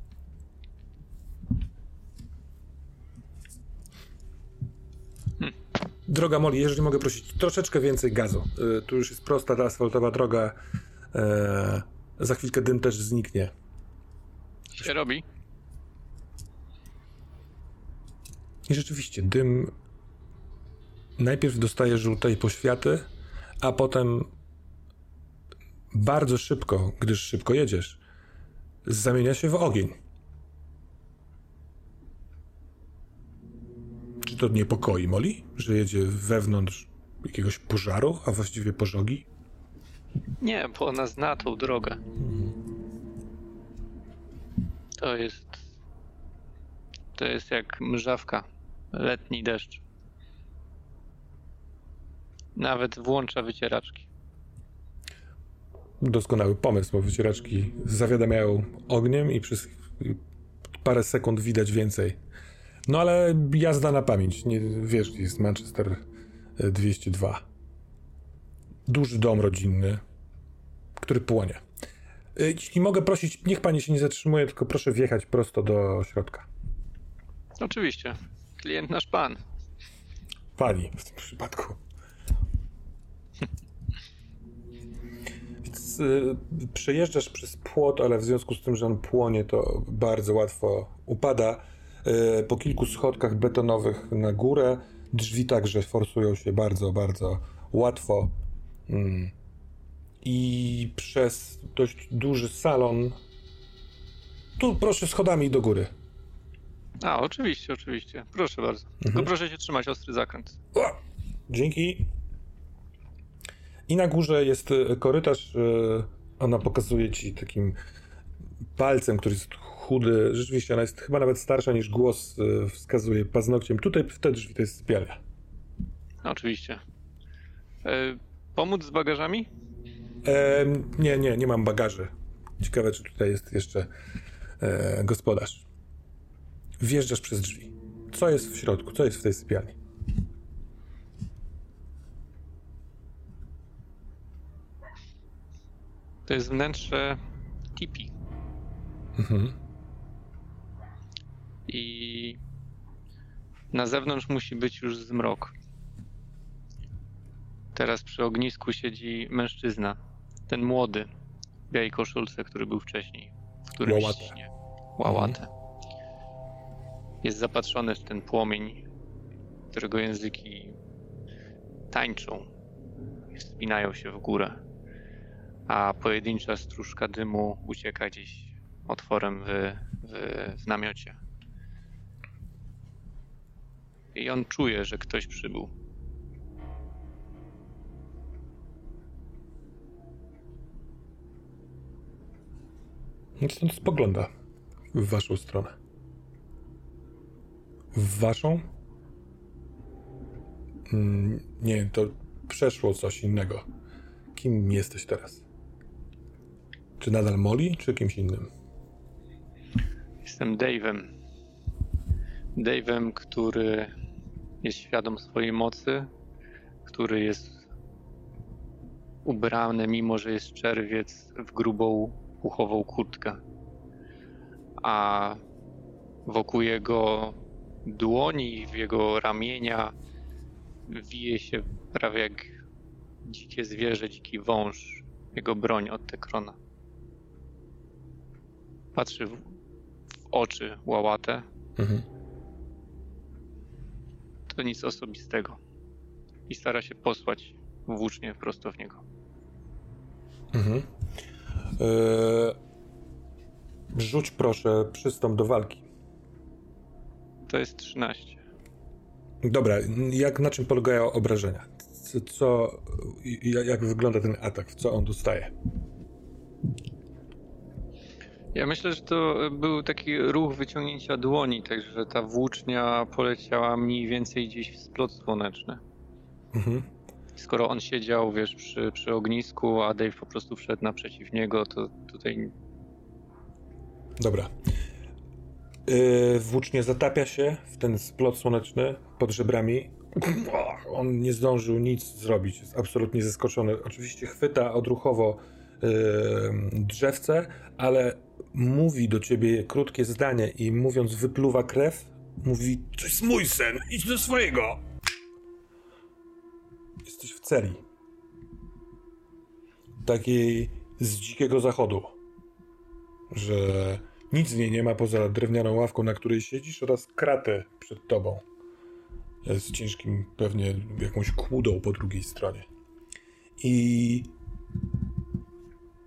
Droga Molly, jeżeli mogę prosić, troszeczkę więcej gazu. Y, tu już jest prosta ta asfaltowa droga. E, za chwilkę dym też zniknie. Się robi. I rzeczywiście, dym najpierw dostaje żółtej poświaty, a potem bardzo szybko, gdyż szybko jedziesz, zamienia się w ogień. Czy to niepokoi Moli, że jedzie wewnątrz jakiegoś pożaru, a właściwie pożogi? Nie, bo ona zna tą drogę. To jest. To jest jak mrzawka. Letni deszcz. Nawet włącza wycieraczki. Doskonały pomysł, bo wycieraczki zawiadamiają ogniem i przez parę sekund widać więcej. No ale jazda na pamięć. Nie wiesz, gdzie jest Manchester 202. Duży dom rodzinny, który płonie. E, jeśli mogę prosić, niech pani się nie zatrzymuje, tylko proszę wjechać prosto do środka. Oczywiście. Klient nasz pan. Pani w tym przypadku. Więc, y, przejeżdżasz przez płot, ale w związku z tym, że on płonie, to bardzo łatwo upada. Y, po kilku schodkach betonowych na górę drzwi także forsują się bardzo, bardzo łatwo. Mm. I przez dość duży salon. Tu proszę schodami do góry. A, oczywiście, oczywiście. Proszę bardzo. Mhm. Tylko proszę się trzymać ostry zakręt. O, dzięki. I na górze jest e, korytarz. E, ona pokazuje ci takim palcem, który jest chudy. Rzeczywiście, ona jest chyba nawet starsza niż głos e, wskazuje paznokciem. Tutaj w te drzwi to jest sypialnia. Oczywiście. E, pomóc z bagażami? E, nie, nie, nie mam bagaży. Ciekawe, czy tutaj jest jeszcze e, gospodarz. Wjeżdżasz przez drzwi. Co jest w środku? Co jest w tej sypialni? To jest wnętrze tipi. Mhm. I na zewnątrz musi być już zmrok. Teraz przy ognisku siedzi mężczyzna. Ten młody, w białej koszulce, który był wcześniej. W którym Łałate. śnie. Łałate. Mhm. Jest zapatrzony w ten płomień, którego języki tańczą i wspinają się w górę a pojedyncza stróżka dymu ucieka gdzieś otworem w, w, w namiocie. I on czuje, że ktoś przybył. Stąd spogląda w waszą stronę. W waszą? Mm, nie, to przeszło coś innego. Kim jesteś teraz? Czy nadal Molly, czy kimś innym? Jestem Dave'em. Dave'em, który jest świadom swojej mocy, który jest ubrany, mimo że jest czerwiec, w grubą puchową kurtkę. A wokół jego dłoni, w jego ramienia wije się prawie jak dzikie zwierzę, dziki wąż, jego broń od Tekrona. Patrzy w, oczy łałate. Mhm. To nic osobistego. I stara się posłać włócznie prosto w niego. Mhm. Eee, rzuć proszę, przystąp do walki. To jest 13. Dobra, jak na czym polegają obrażenia? Co, jak wygląda ten atak? W co on dostaje? Ja myślę, że to był taki ruch wyciągnięcia dłoni, także ta włócznia poleciała mniej więcej gdzieś w splot słoneczny. Mhm. Skoro on siedział, wiesz, przy, przy ognisku, a Dave po prostu wszedł naprzeciw niego, to tutaj... Dobra. Yy, włócznie zatapia się w ten splot słoneczny pod żebrami. On nie zdążył nic zrobić, jest absolutnie zaskoczony. Oczywiście chwyta odruchowo yy, drzewce, ale mówi do ciebie krótkie zdanie i mówiąc wypluwa krew, mówi: To jest mój sen, idź do swojego. Jesteś w celi. Takiej z dzikiego zachodu. Że nic w niej nie ma poza drewnianą ławką, na której siedzisz, oraz kratę przed tobą. Z ciężkim, pewnie jakąś kłudą po drugiej stronie. I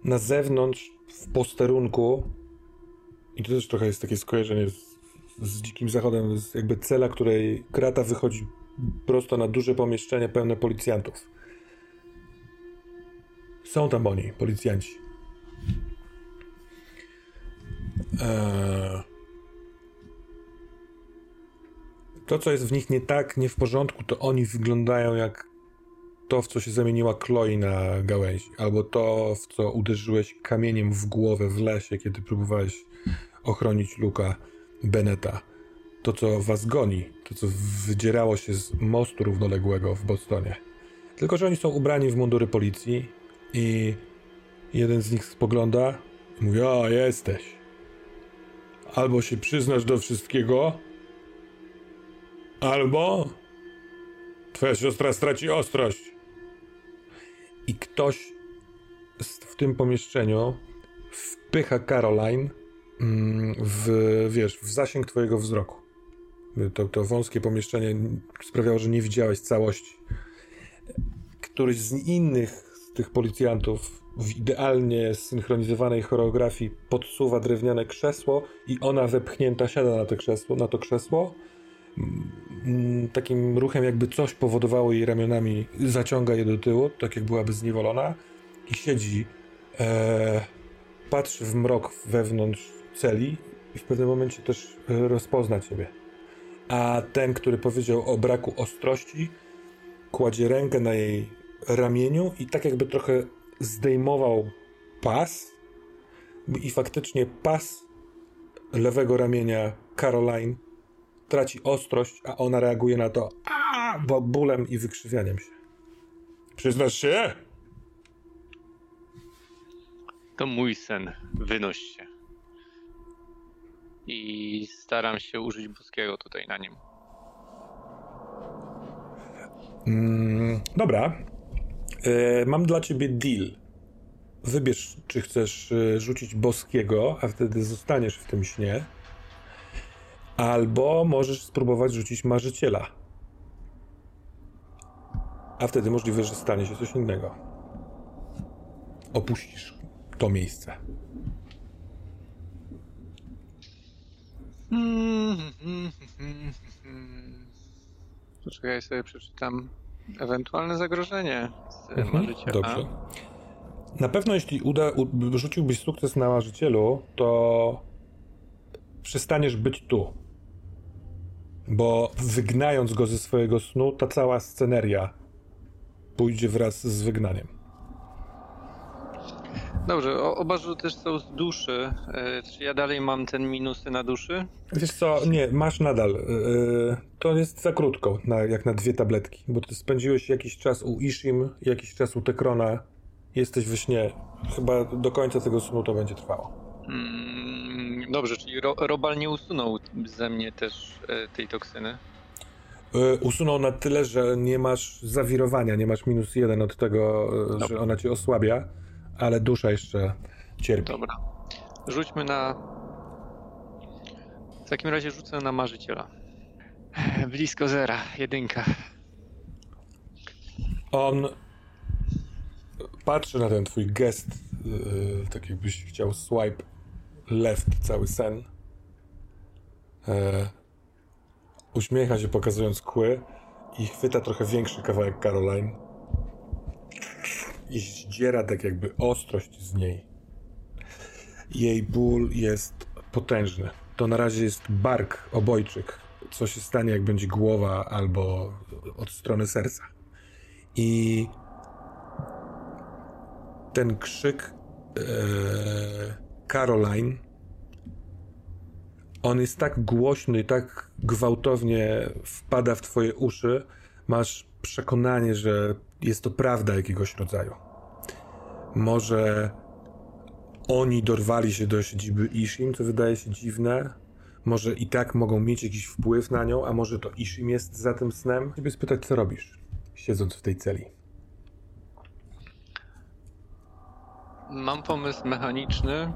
na zewnątrz, w posterunku, I to też trochę jest takie skojarzenie z, z Dzikim Zachodem, z jakby cela, której krata wychodzi prosto na duże pomieszczenie pełne policjantów. Są tam oni, policjanci. Eee... To, co jest w nich nie tak, nie w porządku, to oni wyglądają jak to, w co się zamieniła Chloe na gałęzi, albo to, w co uderzyłeś kamieniem w głowę w lesie, kiedy próbowałeś ochronić Luka Beneta. To, co was goni, to, co wydzierało się z mostu równoległego w Bostonie. Tylko, że oni są ubrani w mundury policji i jeden z nich spogląda i mówi, o, jesteś. Albo się przyznasz do wszystkiego, albo twoja siostra straci ostrość i ktoś w tym pomieszczeniu wpycha Caroline mm, w, wiesz, w zasięg twojego wzroku. To, to wąskie pomieszczenie sprawiało, że nie widziałeś całości. Któryś z innych z tych policjantów w idealnie synchronizowanej choreografii podsuwa drewniane krzesło i ona wepchnięta siada na to krzesło, na to krzesło takim ruchem jakby coś powodowało jej ramionami, zaciąga je do tyłu, tak jak byłaby zniewolona i siedzi, e, patrzy w mrok wewnątrz celi i w pewnym momencie też rozpozna ciebie. A ten, który powiedział o braku ostrości, kładzie rękę na jej ramieniu i tak jakby trochę zdejmował pas i faktycznie pas lewego ramienia Caroline traci ostrość, a ona reaguje na to a, bo bólem i wykrzywianiem się. Przyznasz się? To mój sen. Wynoś się. I staram się użyć boskiego tutaj na nim. Mm, dobra. E, mam dla ciebie deal. Wybierz, czy chcesz e, rzucić boskiego, a wtedy zostaniesz w tym śnie Albo możesz spróbować rzucić marzyciela. A wtedy możliwe, że stanie się coś innego. Opuścisz to miejsce. <laughs> Poczekaj, sobie przeczytam ewentualne zagrożenie z mhm, marzyciela. Dobrze. Na pewno jeśli uda, rzuciłbyś sukces na marzycielu, to przestaniesz być tu. Bo wygnając go ze swojego snu, ta cała sceneria pójdzie wraz z wygnaniem. Dobrze, oba też są z duszy. E, czy ja dalej mam ten minusy na duszy? Wiesz co, nie, masz nadal. E, to jest za krótko, jak na dwie tabletki, bo ty spędziłeś jakiś czas u Ishim, jakiś czas u Tekrona. Jesteś we śnie. Chyba do końca tego snu to będzie trwało. Mm, Dobrze, czyli ro, Robal nie usunął ze mnie też e, tej toksyny? E, usunął na tyle, że nie masz zawirowania, nie masz minus jeden od tego, e, że ona cię osłabia, ale dusza jeszcze cierpi. Dobra. Rzućmy na... W takim razie rzucę na marzyciela. <laughs> Blisko zera, jedynka. On patrzy na ten twój gest, yy, tak jakbyś chciał swipe left cały sen. E, uśmiecha się pokazując kły i chwyta trochę większy kawałek Caroline i zdziera tak jakby ostrość z niej. Jej ból jest potężny. To na razie jest bark, obojczyk. Co się stanie, jak będzie głowa albo od strony serca. I ten krzyk e, Caroline, on jest tak głośny, tak gwałtownie wpada w twoje uszy, masz przekonanie, że jest to prawda jakiegoś rodzaju. Może oni dorwali się do siedziby Ishim, co wydaje się dziwne. Może i tak mogą mieć jakiś wpływ na nią, a może to Ishim jest za tym snem? Chciałbym spytać, co robisz, siedząc w tej celi. Mam pomysł mechaniczny,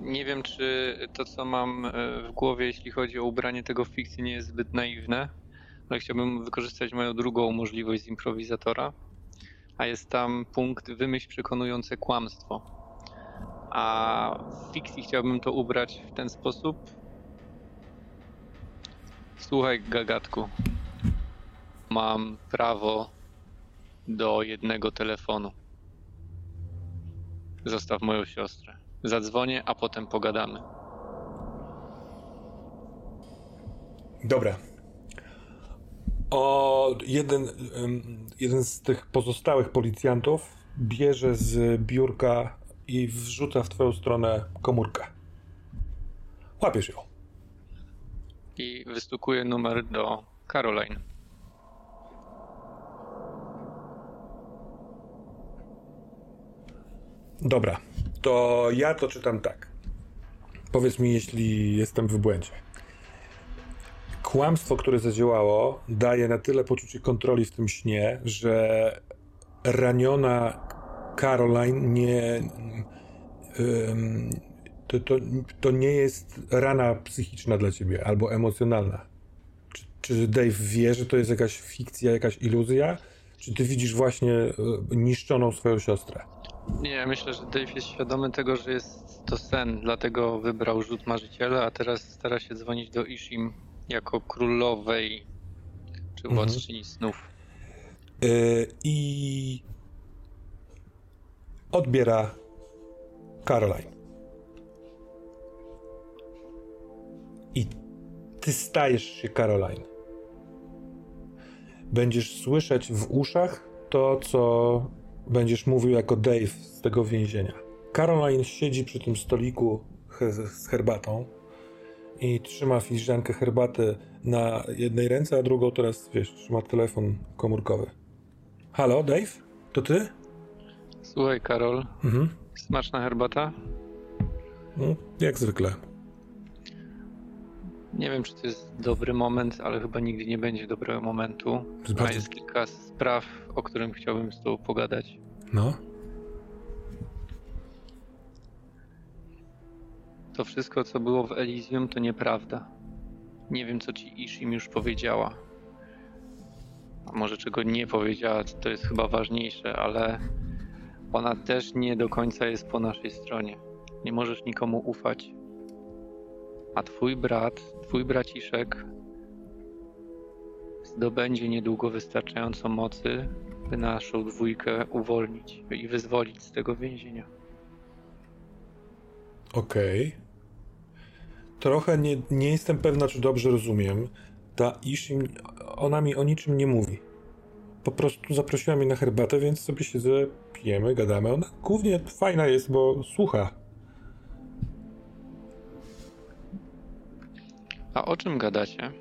nie wiem, czy to, co mam e, w głowie, jeśli chodzi o ubranie tego w fikcji, nie jest zbyt naiwne, ale chciałbym wykorzystać moją drugą możliwość z improwizatora, a jest tam punkt wymyśl przekonujące kłamstwo. A w fikcji chciałbym to ubrać w ten sposób. Słuchaj, gagatku. Mam prawo do jednego telefonu. Zostaw moją siostrę. Zadzwonię, a potem pogadamy. Dobra. O, jeden, jeden z tych pozostałych policjantów bierze z biurka i wrzuca w twoją stronę komórkę. Łapiesz ją. I wystukuję numer do Caroline. Dobra, to ja to czytam tak. Powiedz mi, jeśli jestem w błędzie. Kłamstwo, które zadziałało, daje na tyle poczucie kontroli w tym śnie, że raniona Caroline nie. ym, to, to, to nie jest rana psychiczna dla ciebie albo emocjonalna. Czy, czy Dave wie, że to jest jakaś fikcja, jakaś iluzja? Czy ty widzisz właśnie y, niszczoną swoją siostrę? Nie, myślę, że Dave jest świadomy tego, że jest to sen, dlatego wybrał rzut marzyciela, a teraz stara się dzwonić do Ishim jako królowej czy Mhm. władczyni snów. Y, I odbiera Caroline. I ty stajesz się Caroline. Będziesz słyszeć w uszach to, co będziesz mówił jako Dave z tego więzienia. Caroline siedzi przy tym stoliku z herbatą i trzyma filiżankę herbaty na jednej ręce, a drugą teraz, wiesz, trzyma telefon komórkowy. Halo, Dave? To ty? Słuchaj, Karol, Mhm. smaczna herbata? No, jak zwykle. Nie wiem, czy to jest dobry moment, ale chyba nigdy nie będzie dobrego momentu. jest bardzo- jest kilka spraw, o którym chciałbym z tobą pogadać. No. To wszystko, co było w Elysium, to nieprawda. Nie wiem, co ci Ishim już powiedziała. A może czego nie powiedziała, to jest chyba ważniejsze, ale ona też nie do końca jest po naszej stronie. Nie możesz nikomu ufać. A twój brat, twój braciszek zdobędzie niedługo wystarczająco mocy, by naszą dwójkę uwolnić i wyzwolić z tego więzienia. Okej. Trochę nie, nie jestem pewna, czy dobrze rozumiem. Ta Ishim, ona mi o niczym nie mówi. Po prostu zaprosiła mnie na herbatę, więc sobie siedzę, pijemy, gadamy. Ona głównie fajna jest, bo słucha. A o czym gadacie?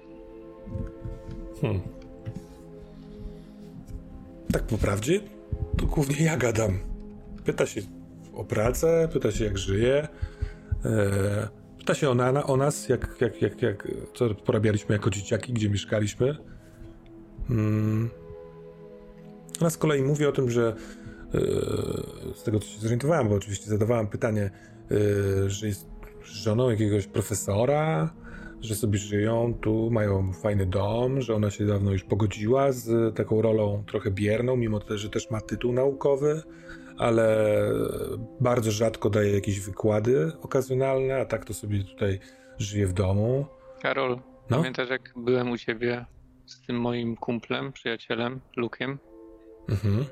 Hmm. Tak po prawdzie, to głównie ja gadam. Pyta się o pracę, pyta się jak żyje, e, pyta się o, na, o nas, jak, jak, jak, jak, co porabialiśmy jako dzieciaki, gdzie mieszkaliśmy. Hmm. Ona z kolei mówi o tym, że e, z tego co się zorientowałem, bo oczywiście zadawałem pytanie, e, że jest żoną jakiegoś profesora, że sobie żyją, tu mają fajny dom, że ona się dawno już pogodziła z taką rolą trochę bierną, mimo to, że też ma tytuł naukowy, ale bardzo rzadko daje jakieś wykłady okazjonalne, a tak to sobie tutaj żyje w domu. Karol, No? pamiętasz jak byłem u ciebie z tym moim kumplem, przyjacielem, Lukiem? Mhm.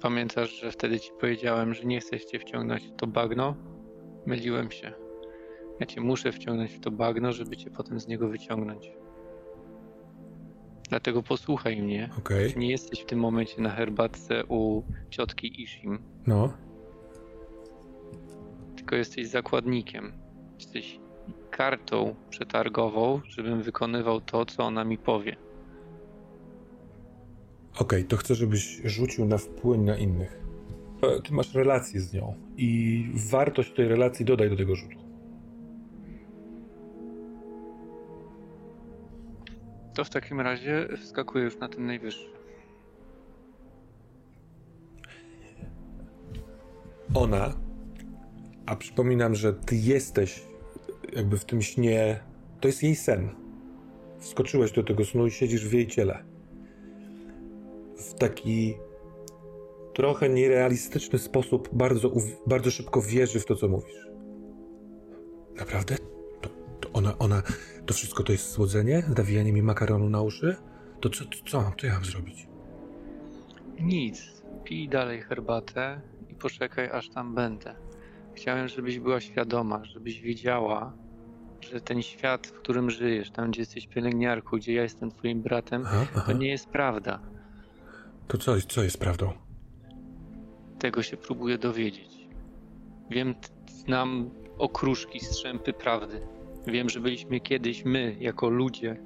Pamiętasz, że wtedy ci powiedziałem, że nie chcę cię wciągnąć w to bagno? Myliłem się. Ja cię muszę wciągnąć w to bagno, żeby cię potem z niego wyciągnąć. Dlatego posłuchaj mnie. Okej, Nie jesteś w tym momencie na herbatce u ciotki Ishim, no. tylko jesteś zakładnikiem. Jesteś kartą przetargową, żebym wykonywał to, co ona mi powie. Okej, to chcę, żebyś rzucił na wpływ na innych. E, Ty masz relację z nią i wartość tej relacji dodaj do tego rzutu. To w takim razie wskakuję już na ten najwyższy. ona, a przypominam, że ty jesteś jakby w tym śnie, to jest jej sen. Wskoczyłeś do tego snu i siedzisz w jej ciele. W taki trochę nierealistyczny sposób bardzo, bardzo szybko wierzy w to, co mówisz. Naprawdę? To, to ona, ona, to wszystko to jest słodzenie? Nawijanie mi makaronu na uszy? To co, co mam? Co ja mam zrobić? Nic. Pij dalej herbatę i poczekaj, aż tam będę. Chciałem, żebyś była świadoma, żebyś wiedziała, że ten świat, w którym żyjesz, tam gdzie jesteś pielęgniarką, gdzie ja jestem twoim bratem, aha, aha. to nie jest prawda. To co, co jest prawdą? Tego się próbuję dowiedzieć. Wiem, znam okruszki, strzępy prawdy. Wiem, że byliśmy kiedyś my, jako ludzie,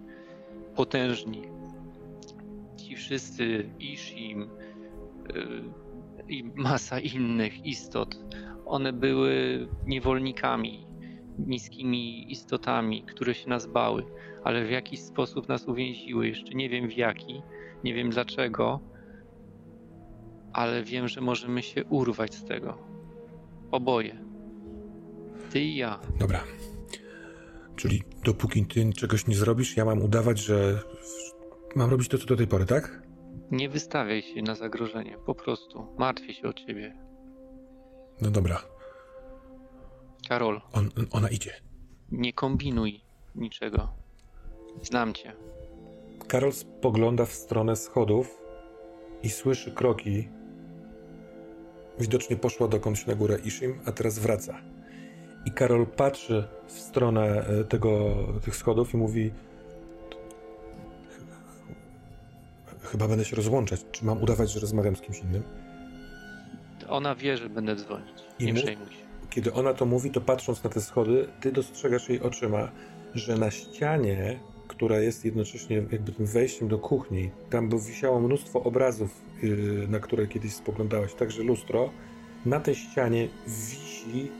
potężni. Ci wszyscy, Ishim yy, i masa innych istot, one były niewolnikami, niskimi istotami, które się nas bały, ale w jakiś sposób nas uwięziły. Jeszcze nie wiem w jaki, nie wiem dlaczego, ale wiem, że możemy się urwać z tego. Oboje. Ty i ja. Dobra. Czyli dopóki ty czegoś nie zrobisz, ja mam udawać, że mam robić to, co do tej pory, tak? Nie wystawiaj się na zagrożenie. Po prostu martwię się o ciebie. No dobra. Karol. On, ona idzie. Nie kombinuj niczego. Znam cię. Karol spogląda w stronę schodów i słyszy kroki. Widocznie poszła dokądś na górę Ishim, a teraz wraca. I Karol patrzy w stronę e, tego, tych schodów i mówi: Chyba będę się rozłączać. Czy mam udawać, że rozmawiam z kimś innym? Ona wie, że będę dzwonić. Nie I przejmuj się. Kiedy ona to mówi, to patrząc na te schody, ty dostrzegasz jej oczyma, że na ścianie, która jest jednocześnie jakby tym wejściem do kuchni, tam by wisiało mnóstwo obrazów, yy, na które kiedyś spoglądałeś, także lustro. Na tej ścianie wisi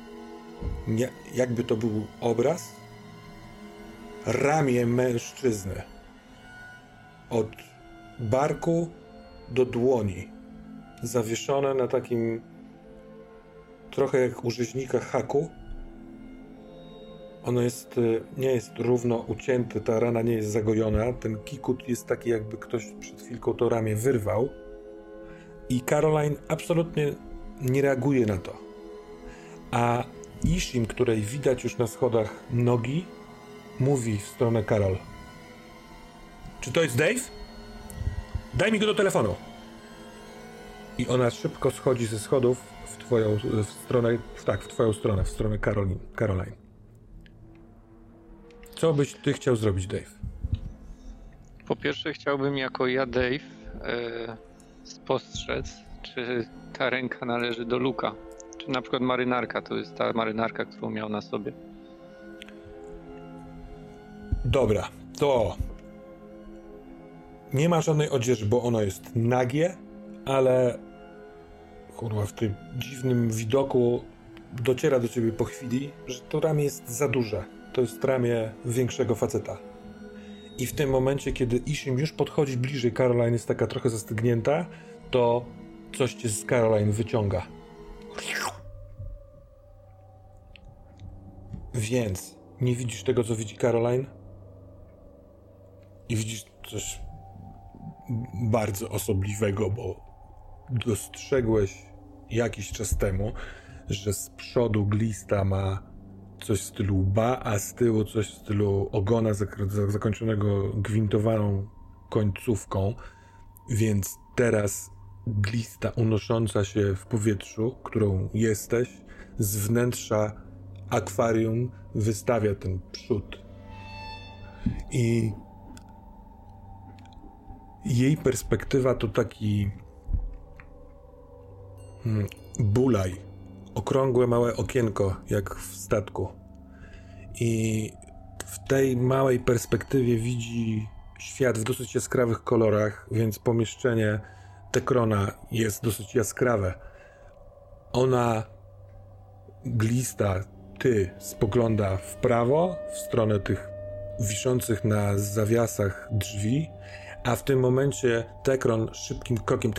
jakby to był obraz, ramię mężczyzny. Od barku do dłoni. Zawieszone na takim trochę jak u rzeźnika haku. Ono jest, e, nie jest równo ucięte, ta rana nie jest zagojona. Ten kikut jest taki, jakby ktoś przed chwilką to ramię wyrwał. I Caroline absolutnie nie reaguje na to. A Ishim, której widać już na schodach nogi, mówi w stronę Karol. Czy to jest Dave? Daj mi go do telefonu. I ona szybko schodzi ze schodów w twoją w stronę, tak, w twoją stronę, w stronę Karolin, Caroline. Co byś ty chciał zrobić, Dave? Po pierwsze chciałbym jako ja, Dave, e, spostrzec, czy ta ręka należy do Luka. Czy na przykład marynarka, to jest ta marynarka, którą miał na sobie. Dobra, to nie ma żadnej odzieży, bo ono jest nagie, ale kurwa, w tym dziwnym widoku dociera do ciebie po chwili, że to ramię jest za duże. To jest ramię większego faceta. I w tym momencie, kiedy Ishim już podchodzi bliżej, Caroline jest taka trochę zastygnięta, to coś cię z Caroline wyciąga. Więc nie widzisz tego, co widzi Caroline? I widzisz coś bardzo osobliwego, bo dostrzegłeś jakiś czas temu, że z przodu glista ma coś w stylu ba, a z tyłu coś w stylu ogona zakończonego gwintowaną końcówką, więc teraz glista unosząca się w powietrzu, którą jesteś, z wnętrza akwarium wystawia ten przód. I jej perspektywa to taki hmm, bulaj, okrągłe małe okienko, jak w statku. I w tej małej perspektywie widzi świat w dosyć jaskrawych kolorach, więc pomieszczenie Tekrona jest dosyć jaskrawe. Ona glista, ty spogląda w prawo, w stronę tych wiszących na zawiasach drzwi, a w tym momencie Tekron szybkim krokiem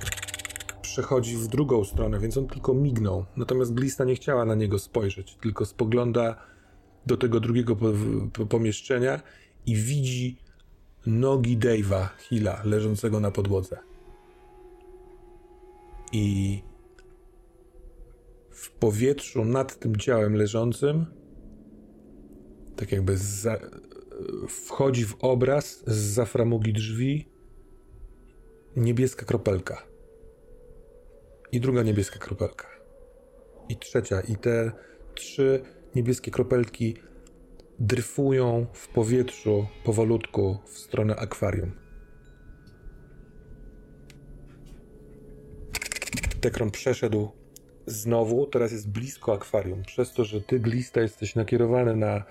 przechodzi w drugą stronę, więc on tylko mignął. Natomiast Glista nie chciała na niego spojrzeć, tylko spogląda do tego drugiego pomieszczenia i widzi nogi Dave'a Hilla leżącego na podłodze. I w powietrzu nad tym ciałem leżącym, tak jakby za, wchodzi w obraz z zaframugi drzwi niebieska kropelka. I druga niebieska kropelka. I trzecia. I te trzy niebieskie kropelki dryfują w powietrzu powolutku w stronę akwarium. Tekron przeszedł znowu, teraz jest blisko akwarium. Przez to, że ty glista jesteś nakierowany na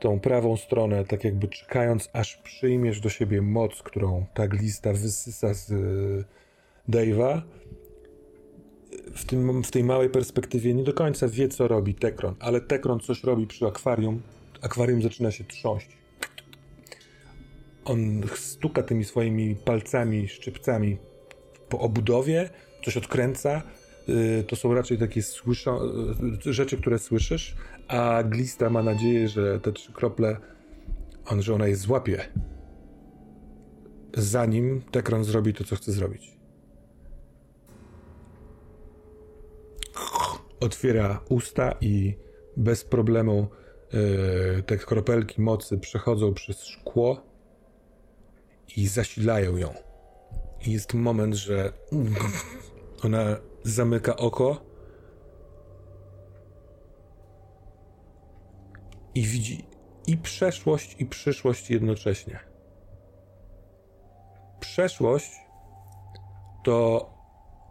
tą prawą stronę, tak jakby czekając, aż przyjmiesz do siebie moc, którą ta glista wysysa z y, Dave'a. W, tym, w tej małej perspektywie nie do końca wie, co robi Tekron, ale Tekron coś robi przy akwarium. Akwarium zaczyna się trząść. On stuka tymi swoimi palcami, szczypcami po obudowie, coś odkręca. Y, to są raczej takie słyszo- y, rzeczy, które słyszysz, a Glista ma nadzieję, że te trzy krople, on, że ona je złapie, zanim Tekron zrobi to, co chce zrobić. Otwiera usta i bez problemu yy, te kropelki mocy przechodzą przez szkło i zasilają ją. I jest moment, że ona zamyka oko i widzi i przeszłość, i przyszłość jednocześnie. Przeszłość to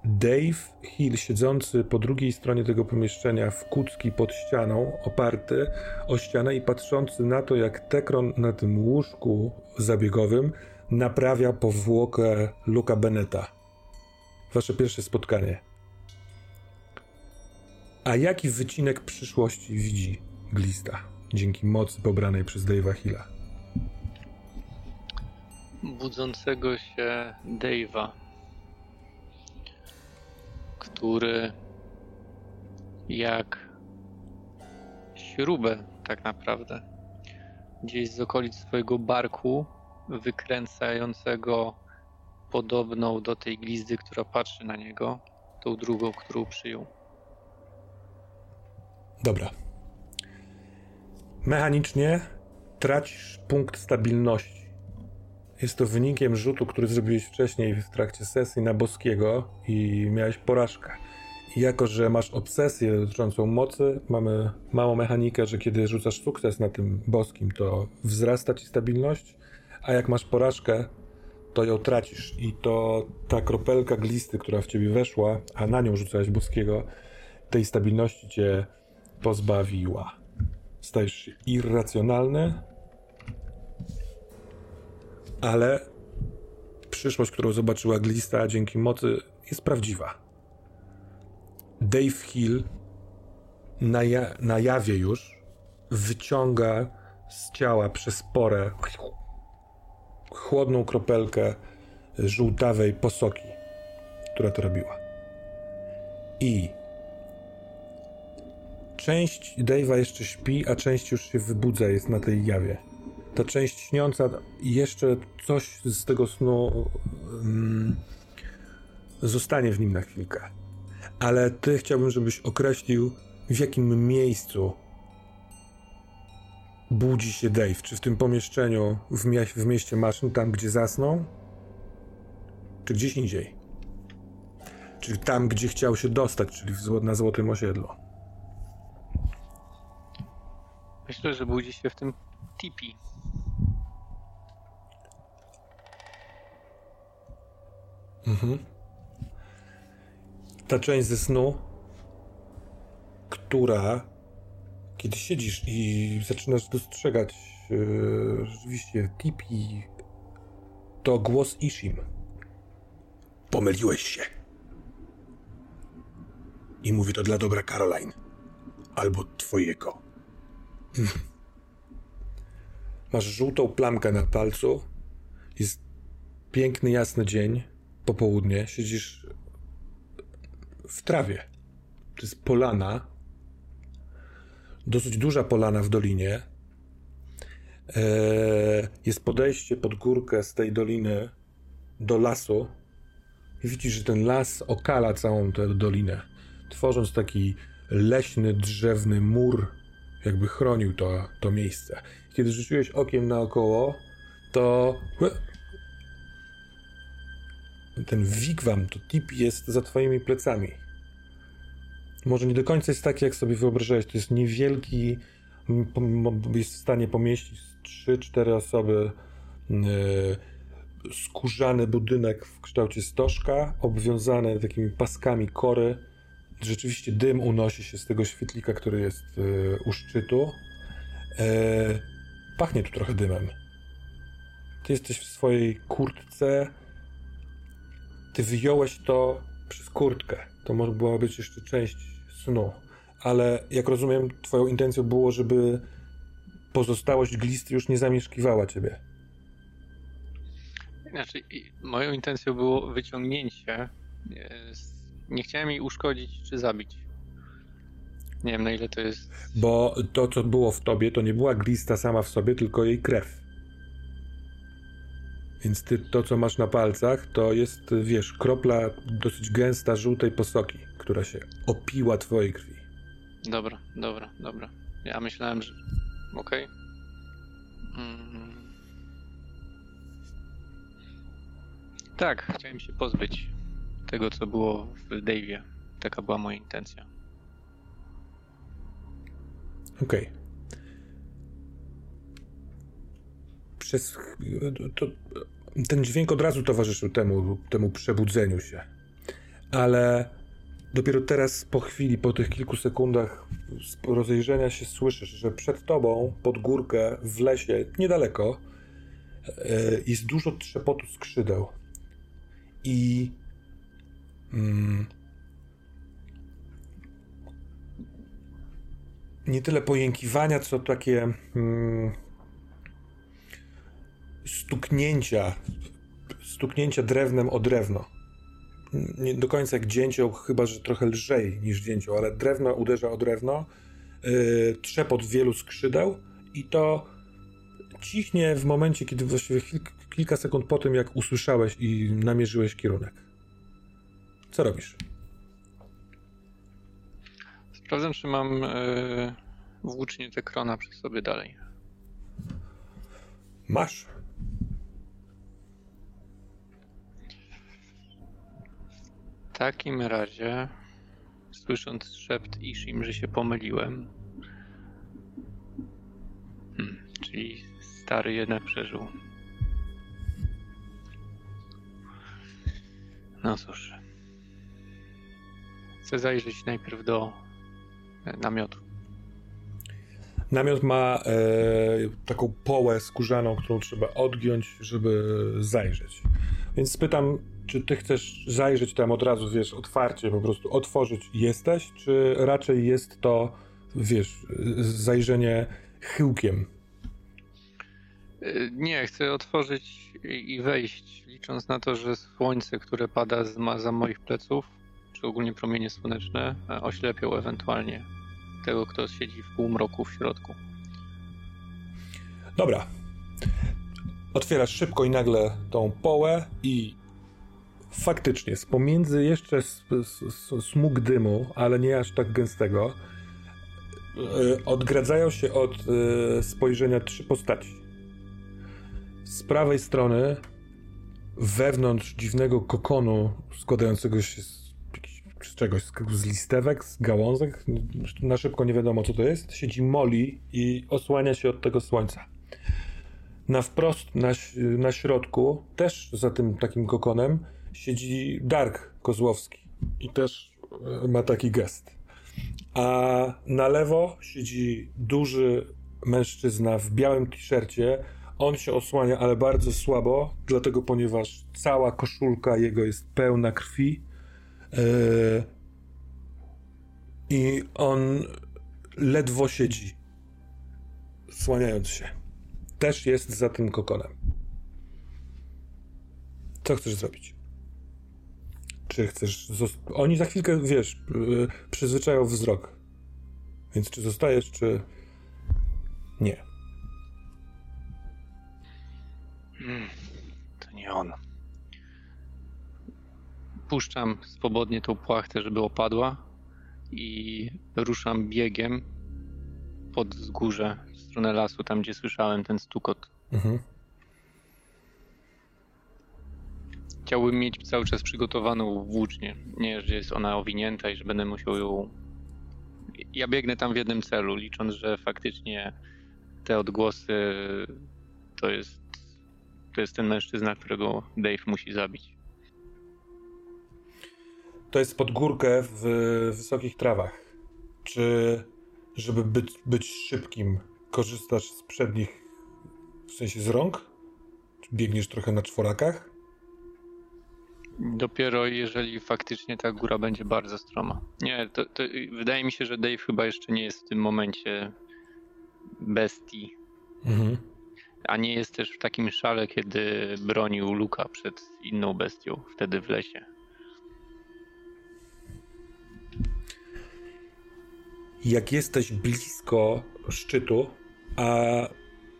Dave Hill, siedzący po drugiej stronie tego pomieszczenia w kucki pod ścianą, oparty o ścianę i patrzący na to, jak Tekron na tym łóżku zabiegowym naprawia powłokę Luka Beneta. Wasze pierwsze spotkanie. A jaki wycinek przyszłości widzi Glista? dzięki mocy pobranej przez Dave'a Hilla. Budzącego się Dave'a, który jak śrubę tak naprawdę gdzieś z okolic swojego barku wykręcającego podobną do tej glizdy, która patrzy na niego, tą drugą, którą przyjął. Dobra, Mechanicznie tracisz punkt stabilności. Jest to wynikiem rzutu, który zrobiłeś wcześniej w trakcie sesji na boskiego i miałeś porażkę. I jako, że masz obsesję dotyczącą mocy, mamy małą mechanikę, że kiedy rzucasz sukces na tym boskim, to wzrasta ci stabilność, a jak masz porażkę, to ją tracisz. I to ta kropelka glisty, która w ciebie weszła, a na nią rzucałeś boskiego, tej stabilności cię pozbawiła stajesz się irracjonalny, ale przyszłość, którą zobaczyła Glista dzięki mocy, jest prawdziwa. Dave Hill na, ja, na jawie już wyciąga z ciała przez porę chłodną kropelkę żółtawej posoki, która to robiła. I część Dave'a jeszcze śpi, a część już się wybudza, jest na tej jawie. Ta część śniąca jeszcze coś z tego snu um, zostanie w nim na chwilkę. Ale ty chciałbym, żebyś określił, w jakim miejscu budzi się Dave. Czy w tym pomieszczeniu w, mie w mieście maszyn, tam gdzie zasnął? Czy gdzieś indziej? Czy tam, gdzie chciał się dostać, czyli na Złotym Osiedlu? Myślę, że budzi się w tym tipi. Mhm. Ta część ze snu, która kiedy siedzisz i zaczynasz dostrzegać yy, rzeczywiście tipi, to głos Ishim. Pomyliłeś się. I mówi to dla dobra Caroline. Albo twojego. <laughs> Masz żółtą plamkę na palcu. Jest piękny, jasny dzień, popołudnie. Siedzisz w trawie. To jest polana. Dosyć duża polana w dolinie. Eee, jest podejście pod górkę z tej doliny do lasu. I widzisz, że ten las okala całą tę dolinę, tworząc taki leśny, drzewny mur, jakby chronił to, to miejsce. Kiedy rzuciłeś okiem naokoło, to ten wigwam, to tip jest za twoimi plecami. Może nie do końca jest taki, jak sobie wyobrażałeś. To jest niewielki, jest w stanie pomieścić 3-4 osoby skórzany budynek w kształcie stożka, obwiązany takimi paskami kory. Rzeczywiście dym unosi się z tego świetlika, który jest u szczytu. E, pachnie tu trochę dymem. Ty jesteś w swojej kurtce. Ty wyjąłeś to przez kurtkę. To może była być jeszcze część snu. Ale jak rozumiem, twoją intencją było, żeby pozostałość glisty już nie zamieszkiwała ciebie. Znaczy, moją intencją było wyciągnięcie. Nie chciałem jej uszkodzić czy zabić. Nie wiem na ile to jest. Bo to, co było w tobie, to nie była glista sama w sobie, tylko jej krew. Więc ty, to, co masz na palcach, to jest, wiesz, kropla dosyć gęsta żółtej posoki, która się opiła twojej krwi. Dobra, dobra, dobra. Ja myślałem, że. Okej. Okay. Mm. Tak, chciałem się pozbyć tego, co było w Dave'ie. Taka była moja intencja. Okej. Okay. Przez. To, ten dźwięk od razu towarzyszył temu, temu przebudzeniu się. Ale dopiero teraz, po chwili, po tych kilku sekundach rozejrzenia się, słyszysz, że przed tobą, pod górkę, w lesie, niedaleko, e, jest dużo trzepotu skrzydeł. I. Mm, nie tyle pojękiwania, co takie mm, stuknięcia, stuknięcia drewnem o drewno. Nie do końca jak dzięcioł, chyba że trochę lżej niż dzięcioł, ale drewno uderza o drewno, yy, trzepot wielu skrzydeł i to cichnie w momencie, kiedy właściwie kilka sekund po tym, jak usłyszałeś i namierzyłeś kierunek. Co robisz? Sprawdzam, czy mam yy, włócznie krona przy sobie dalej. Masz. Takim razie, słysząc szept Ishim, że się pomyliłem, hmm, czyli stary jednak przeżył. No cóż. Chcę zajrzeć najpierw do e, namiotu. Namiot ma e, taką połę skórzaną, którą trzeba odgiąć, żeby zajrzeć. Więc spytam, czy ty chcesz zajrzeć tam od razu, wiesz, otwarcie, po prostu otworzyć jesteś, czy raczej jest to, wiesz, zajrzenie chyłkiem? E, nie, chcę otworzyć i wejść, licząc na to, że słońce, które pada z, za moich pleców, czy ogólnie promienie słoneczne, e, oślepią ewentualnie tego, kto siedzi w półmroku w środku. Dobra. Otwierasz szybko i nagle tą połę i faktycznie z pomiędzy jeszcze smug dymu, ale nie aż tak gęstego, e, odgradzają się od e, spojrzenia trzy postaci. Z prawej strony, wewnątrz dziwnego kokonu składającego się z z czegoś, z listewek, z gałązek, na szybko nie wiadomo co to jest, siedzi Molly i osłania się od tego słońca. Na wprost, na, na środku, też za tym takim kokonem, siedzi Dark Kozłowski i też e, ma taki gest. A na lewo siedzi duży mężczyzna w białym t-shircie. On się osłania, ale bardzo słabo, dlatego ponieważ cała koszulka jego jest pełna krwi Yy, I on ledwo siedzi, słaniając się. Też jest za tym kokonem. Co chcesz zrobić? Czy chcesz. Oni za chwilkę, wiesz, yy, przyzwyczają wzrok. Więc czy zostajesz, czy. Nie. Hmm, to nie on. puszczam swobodnie tą płachtę, żeby opadła i ruszam biegiem pod wzgórze w stronę lasu, tam gdzie słyszałem ten stukot. Mhm. Chciałbym mieć cały czas przygotowaną włócznię. Nie, że jest ona owinięta i że będę musiał ją. Ja biegnę tam w jednym celu, licząc, że faktycznie te odgłosy to jest, to jest ten mężczyzna, którego Dave musi zabić. To jest pod górkę w wysokich trawach. Czy, żeby być, być szybkim, korzystasz z przednich, w sensie z rąk? Czy biegniesz trochę na czworakach? Dopiero jeżeli faktycznie ta góra będzie bardzo stroma. Nie, to, to wydaje mi się, że Dave chyba jeszcze nie jest w tym momencie bestii. Mhm. A nie jest też w takim szale, kiedy bronił Luka przed inną bestią, wtedy w lesie. Jak jesteś blisko szczytu, a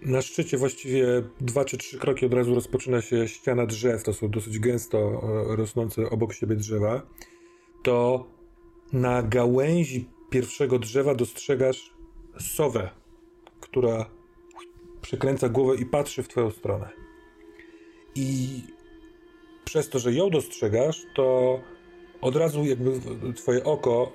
na szczycie właściwie dwa czy trzy kroki od razu rozpoczyna się ściana drzew, to są dosyć gęsto e, rosnące obok siebie drzewa, to na gałęzi pierwszego drzewa dostrzegasz sowę, która przekręca głowę i patrzy w twoją stronę. I przez to, że ją dostrzegasz, to od razu jakby twoje oko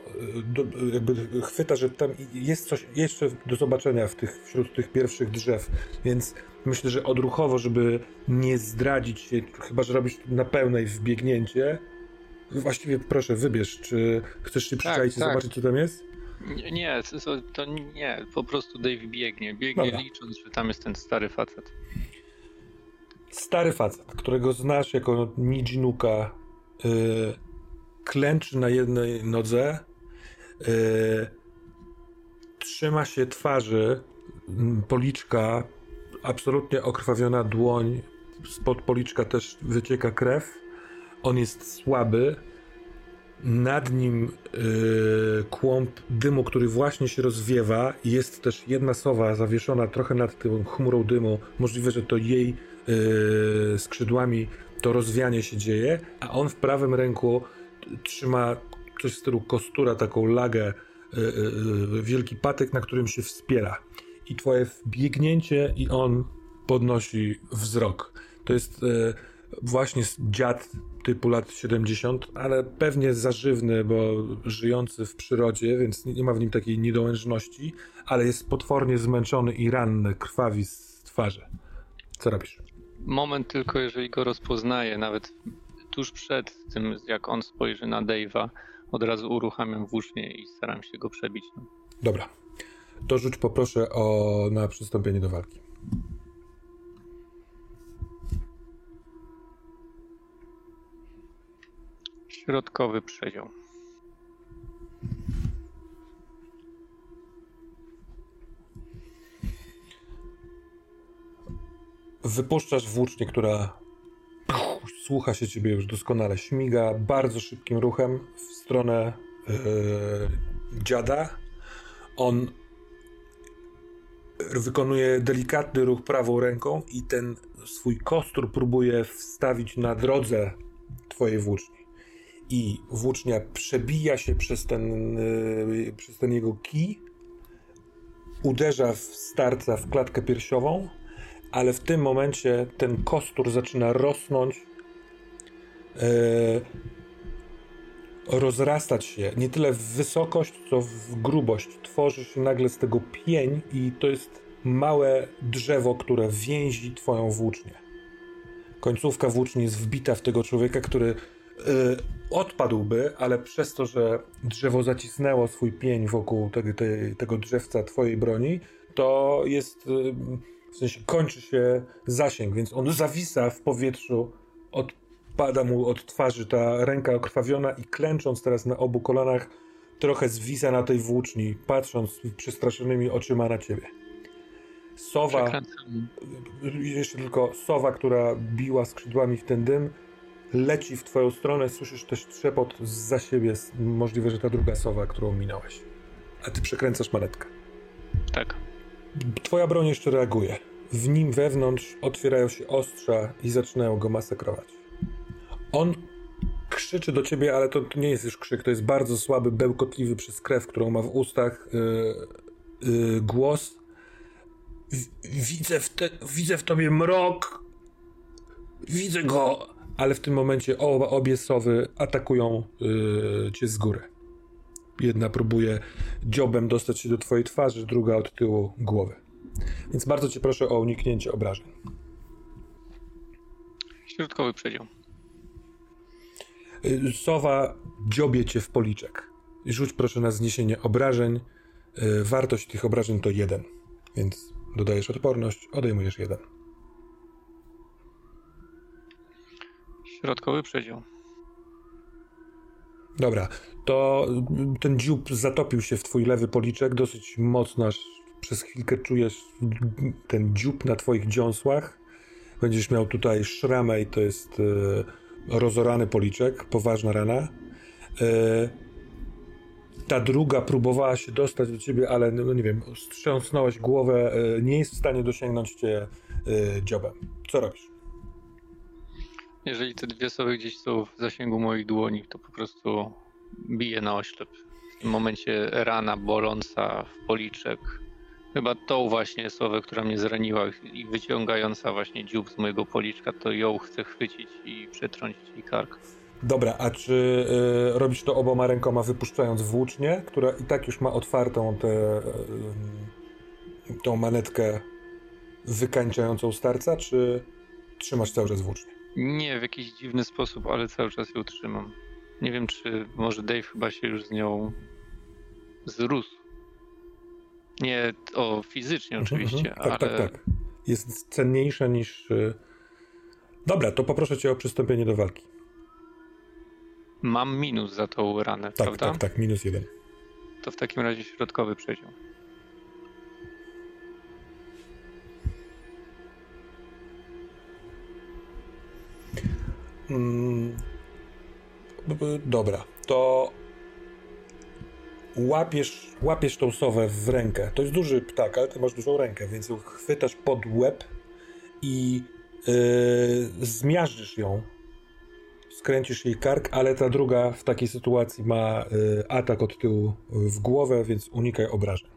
y, jakby chwyta, że tam jest coś jeszcze do zobaczenia w tych, wśród tych pierwszych drzew, więc myślę, że odruchowo, żeby nie zdradzić się, chyba, że robisz na pełnej wbiegnięcie, właściwie proszę, wybierz, czy chcesz się przyczaić tak, i tak. zobaczyć, co tam jest? Nie, to nie, po prostu Dave biegnie, biegnie Dobra. licząc, że tam jest ten stary facet. Stary facet, którego znasz jako Nijinuka, yy, klęczy na jednej nodze, yy, trzyma się twarzy, policzka, absolutnie okrwawiona dłoń, spod policzka też wycieka krew. On jest słaby. Nad nim yy, kłąb dymu, który właśnie się rozwiewa. Jest też jedna sowa zawieszona trochę nad tą chmurą dymu. Możliwe, że to jej yy, skrzydłami to rozwianie się dzieje, a on w prawym ręku trzyma coś w stylu kostura, taką lagę, yy, yy, wielki patek, na którym się wspiera. I twoje biegnięcie i on podnosi wzrok. To jest właśnie dziad typu lat 70, ale pewnie zażywny, bo żyjący w przyrodzie, więc nie ma w nim takiej niedołężności, ale jest potwornie zmęczony i ranny, krwawi z twarzy. Co robisz? Moment tylko, jeżeli go rozpoznaję, nawet tuż przed tym, jak on spojrzy na Dave'a, od razu uruchamiam włócznie i staram się go przebić. Dobra. To rzuć poproszę o, na przystąpienie do walki. Środkowy przedział. Wypuszczasz włócznię, która słucha się ciebie już doskonale. Śmiga bardzo szybkim ruchem w stronę yy, dziada. On wykonuje delikatny ruch prawą ręką i ten swój kostur próbuje wstawić na drodze twojej włóczni. I włócznia przebija się przez ten, yy, przez ten jego kij, uderza w starca w klatkę piersiową, ale w tym momencie ten kostur zaczyna rosnąć, rozrastać się nie tyle w wysokość, co w grubość. Tworzy się nagle z tego pień i to jest małe drzewo, które więzi twoją włócznię. Końcówka włóczni jest wbita w tego człowieka, który e, odpadłby, ale przez to, że drzewo zacisnęło swój pień wokół tego, tego drzewca twojej broni, to jest w sensie kończy się zasięg, więc on zawisa w powietrzu, odpada mu od twarzy ta ręka okrwawiona i klęcząc teraz na obu kolanach, trochę zwisa na tej włóczni, patrząc przestraszonymi oczyma na ciebie. Sowa, jeszcze tylko sowa, która biła skrzydłami w ten dym, leci w twoją stronę, słyszysz też trzepot za siebie, możliwe, że ta druga sowa, którą minąłeś. A ty przekręcasz manetkę. Tak. Twoja broń jeszcze reaguje. W nim wewnątrz otwierają się ostrza i zaczynają go masakrować. On krzyczy do ciebie, ale to, to, nie jest już krzyk, to jest bardzo słaby, bełkotliwy przez krew, którą ma w ustach yy, yy, głos. Widzę w, te, widzę w tobie mrok. Widzę go. Ale w tym momencie oba, obie sowy atakują yy, cię z góry. Jedna próbuje dziobem dostać się do twojej twarzy, druga od tyłu głowy. Więc bardzo cię proszę o uniknięcie obrażeń. Środkowy przedział. Sowa dziobie cię w policzek. Rzuć proszę na zniesienie obrażeń. Y, wartość tych obrażeń to jeden, więc dodajesz odporność, odejmujesz jeden. Środkowy przedział. Dobra, to ten dziób zatopił się w twój lewy policzek dosyć mocno, aż przez chwilkę czujesz ten dziób na twoich dziąsłach. Będziesz miał tutaj szramę i to jest e, rozorany policzek, poważna rana. E, ta druga próbowała się dostać do ciebie, ale no, no nie wiem, strząsnąłeś głowę, e, nie jest w stanie dosięgnąć cię e, dziobem. Co robisz? Jeżeli te dwie osoby gdzieś są w zasięgu moich dłoni, to po prostu biję na oślep. W tym momencie rana boląca w policzek. Chyba tą właśnie słowę, która mnie zraniła i wyciągająca właśnie dziób z mojego policzka, to ją chcę chwycić i przetrącić jej kark. Dobra, a czy y, robisz to oboma rękoma, wypuszczając włócznię, która i tak już ma otwartą tę y, tą manetkę wykańczającą starca, czy trzymasz cały czas włócznię? Nie, w jakiś dziwny sposób, ale cały czas ją trzymam. Nie wiem, czy może Dave chyba się już z nią zrósł. Nie o fizycznie mhm, oczywiście, mhm, tak, ale... Tak, tak, Jest cenniejsza niż... Y, dobra, to poproszę cię o przystąpienie do walki. Mam minus za tą ranę, tak, prawda? Tak, tak, minus jeden. To w takim razie środkowy przedział. Mm, dobra, to łapiesz, łapiesz tą sowę w rękę. To jest duży ptak, ale ty masz dużą rękę, więc ją chwytasz pod łeb i yy, zmiażdżysz ją. Skręcisz jej kark, ale ta druga w takiej sytuacji ma yy, atak od tyłu w głowę, więc unikaj obrażeń.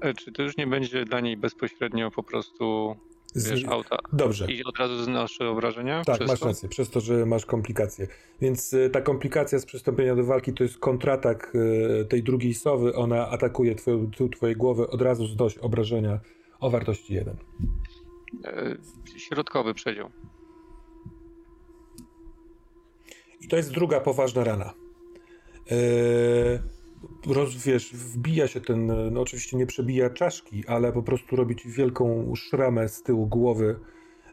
E, czy to już nie będzie dla niej bezpośrednio po prostu Wiesz, auta. Dobrze. I od razu znoszę obrażenia? Tak, masz to? rację, przez to, że masz komplikacje. Więc y, ta komplikacja z przystąpienia do walki to jest kontratak y, tej drugiej sowy. Ona atakuje twoją, twojej głowy, od razu zdoś obrażenia o wartości 1. E, środkowy przedział. I to jest druga poważna rana. E, roz, wiesz, wbija się ten, no oczywiście nie przebija czaszki, ale po prostu robi ci wielką szramę z tyłu głowy.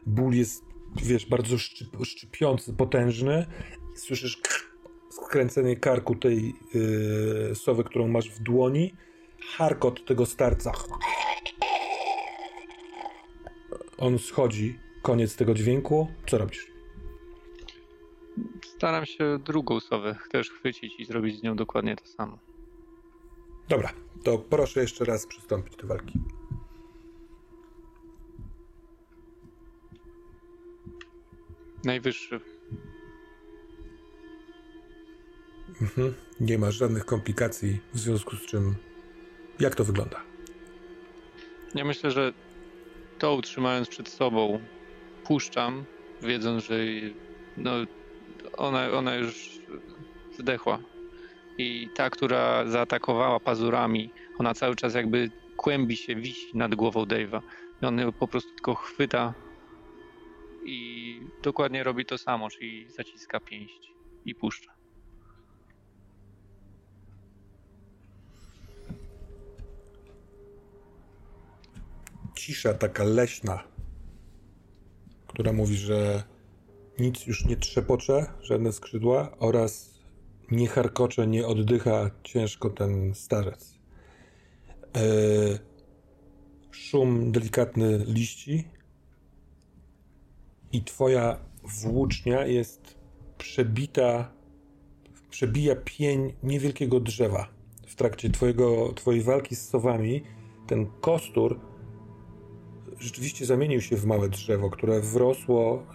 Ból jest, wiesz, bardzo szczyp, szczypiący, potężny. Słyszysz skręcenie karku tej yy, sowy, którą masz w dłoni. Harkot tego starca. On schodzi. Koniec tego dźwięku. Co robisz? Staram się drugą sowę też chwycić i zrobić z nią dokładnie to samo. Dobra, to proszę jeszcze raz przystąpić do walki. Najwyższy. Mhm. Nie ma żadnych komplikacji, w związku z czym. Jak to wygląda? Ja myślę, że to utrzymając przed sobą, puszczam, wiedząc, że no, ona, ona już zdechła i ta, która zaatakowała pazurami, ona cały czas jakby kłębi się, wisi nad głową Dave'a. I on ją po prostu tylko chwyta i dokładnie robi to samo, czyli zaciska pięść i puszcza. Cisza taka leśna, która mówi, że nic już nie trzepocze, żadne skrzydła oraz nie charkocze, nie oddycha ciężko ten starzec. E, szum delikatny liści i twoja włócznia jest przebita, przebija pień niewielkiego drzewa. W trakcie twojego, twojej walki z sowami ten kostur rzeczywiście zamienił się w małe drzewo, które wrosło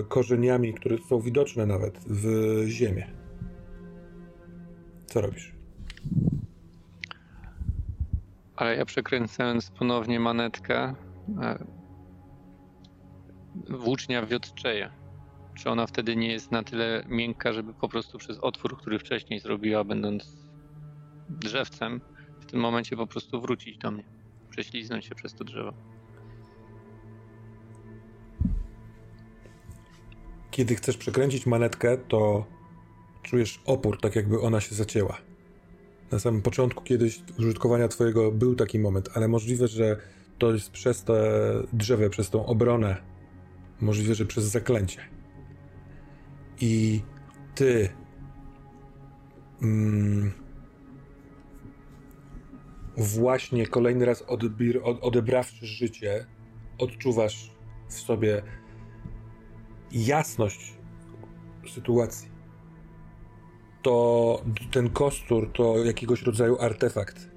y, korzeniami, które są widoczne nawet w ziemię. Co robisz? Ale ja przekręcając ponownie manetkę, e, włócznia wiotczeje. Czy ona wtedy nie jest na tyle miękka, żeby po prostu przez otwór, który wcześniej zrobiła, będąc drzewcem, w tym momencie po prostu wrócić do mnie, prześliznąć się przez to drzewo. Kiedy chcesz przekręcić manetkę, to czujesz opór, tak jakby ona się zacięła. Na samym początku kiedyś użytkowania twojego był taki moment, ale możliwe, że to jest przez te drzewo, przez tą obronę, możliwe, że przez zaklęcie. I ty mm, właśnie kolejny raz odebir, od, odebrawszy życie, odczuwasz w sobie jasność sytuacji. To ten kostur to jakiegoś rodzaju artefakt.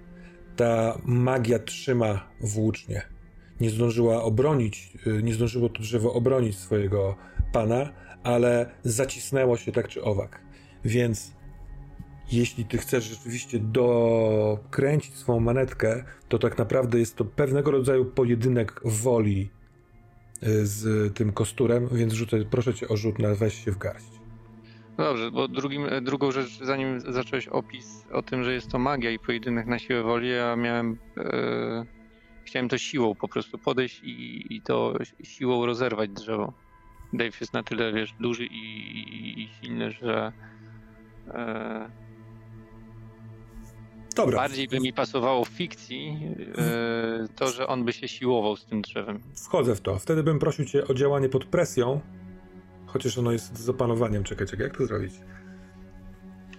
Ta magia trzyma włócznie. Nie zdążyła obronić, y, nie zdążyło to drzewo obronić swojego pana, ale zacisnęło się tak czy owak. Więc jeśli ty chcesz rzeczywiście dokręcić swoją manetkę, to tak naprawdę jest to pewnego rodzaju pojedynek woli y, z tym kosturem, więc rzucę, proszę cię o rzut na weź się w garść. Dobrze, bo drugim, drugą rzecz, zanim zacząłeś opis o tym, że jest to magia i pojedynek na siłę woli, ja miałem. E, chciałem to siłą po prostu podejść i, i to siłą rozerwać drzewo. Dave jest na tyle, wiesz, duży i, i, i silny, że. E, Dobra. Bardziej by mi pasowało w fikcji e, to, że on by się siłował z tym drzewem. Wchodzę w to. Wtedy bym prosił cię o działanie pod presją, chociaż ono jest z opanowaniem. Czekaj, czekaj, jak to zrobić?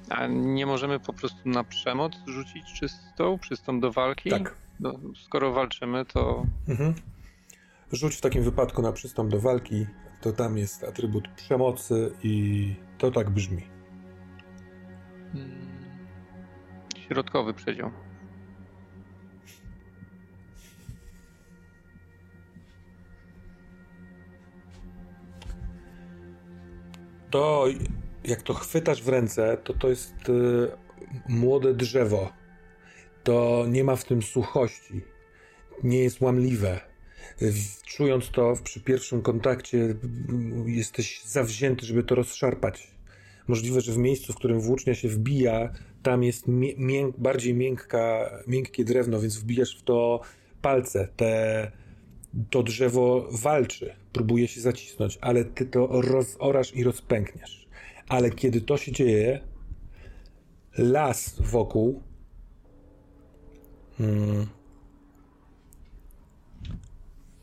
A nie możemy po prostu na przemoc rzucić czystą, czystą do walki? Tak. No, skoro walczymy, to. Mhm. Rzuć w takim wypadku na przystąp do walki. To tam jest atrybut przemocy i to tak brzmi. Mm, Środkowy przedział. To jak to chwytasz w ręce, to to jest y, młode drzewo. To nie ma w tym suchości. Nie jest łamliwe. Czując to przy pierwszym kontakcie, y, jesteś zawzięty, żeby to rozszarpać. Możliwe, że w miejscu, w którym włócznia się wbija, tam jest mię- mięk, bardziej miękka, miękkie drewno, więc wbijasz w to palce. Te, to drzewo walczy, próbuje się zacisnąć, ale ty to rozorasz i rozpękniesz. Ale kiedy to się dzieje, las wokół hmm,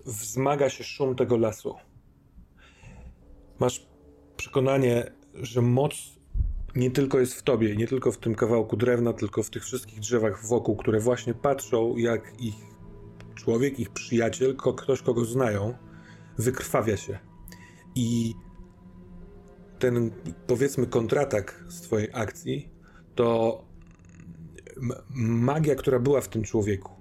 wzmaga się szum tego lasu. Masz przekonanie, że moc nie tylko jest w tobie, nie tylko w tym kawałku drewna, tylko w tych wszystkich drzewach wokół, które właśnie patrzą, jak ich człowiek, ich przyjaciel, ktoś, kogo znają, wykrwawia się. I ten, powiedzmy, kontratak z twojej akcji to magia, która była w tym człowieku,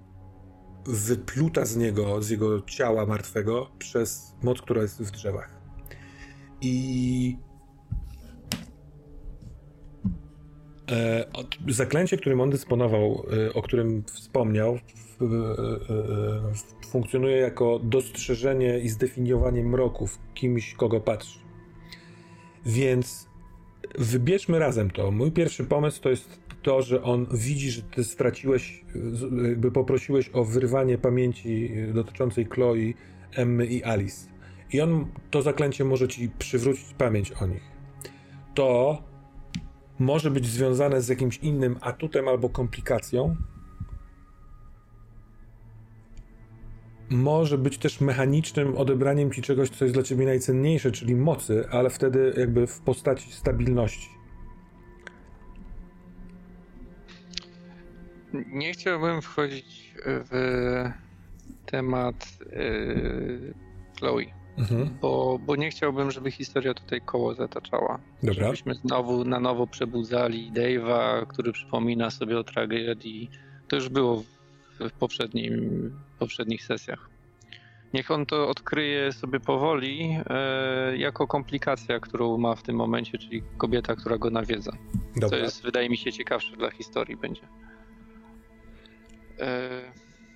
wypluta z niego, z jego ciała martwego przez moc, która jest w drzewach. I E, Zaklęcie, którym on dysponował, e, o którym wspomniał, funkcjonuje jako dostrzeżenie i zdefiniowanie mroków kimś, kogo patrzy. Więc wybierzmy razem to. Mój pierwszy pomysł to jest to, że on widzi, że ty straciłeś, jakby poprosiłeś o wyrwanie pamięci dotyczącej Chloe, Emmy i Alice. I on, to zaklęcie może ci przywrócić pamięć o nich. To może być związane z jakimś innym atutem albo komplikacją. Może być też mechanicznym odebraniem ci czegoś, co jest dla ciebie najcenniejsze, czyli mocy, ale wtedy jakby w postaci stabilności. Nie chciałbym wchodzić w temat yy, Chloe, Mhm. bo, bo nie chciałbym, żeby historia tutaj koło zataczała. Dobra. Żebyśmy znowu na nowo przebudzali Dave'a, który przypomina sobie o tragedii. To już było w, w poprzednim, poprzednich sesjach. Niech on to odkryje sobie powoli e, jako komplikacja, którą ma w tym momencie, czyli kobieta, która go nawiedza. Dobra. To jest, wydaje mi się, ciekawsze dla historii będzie. E,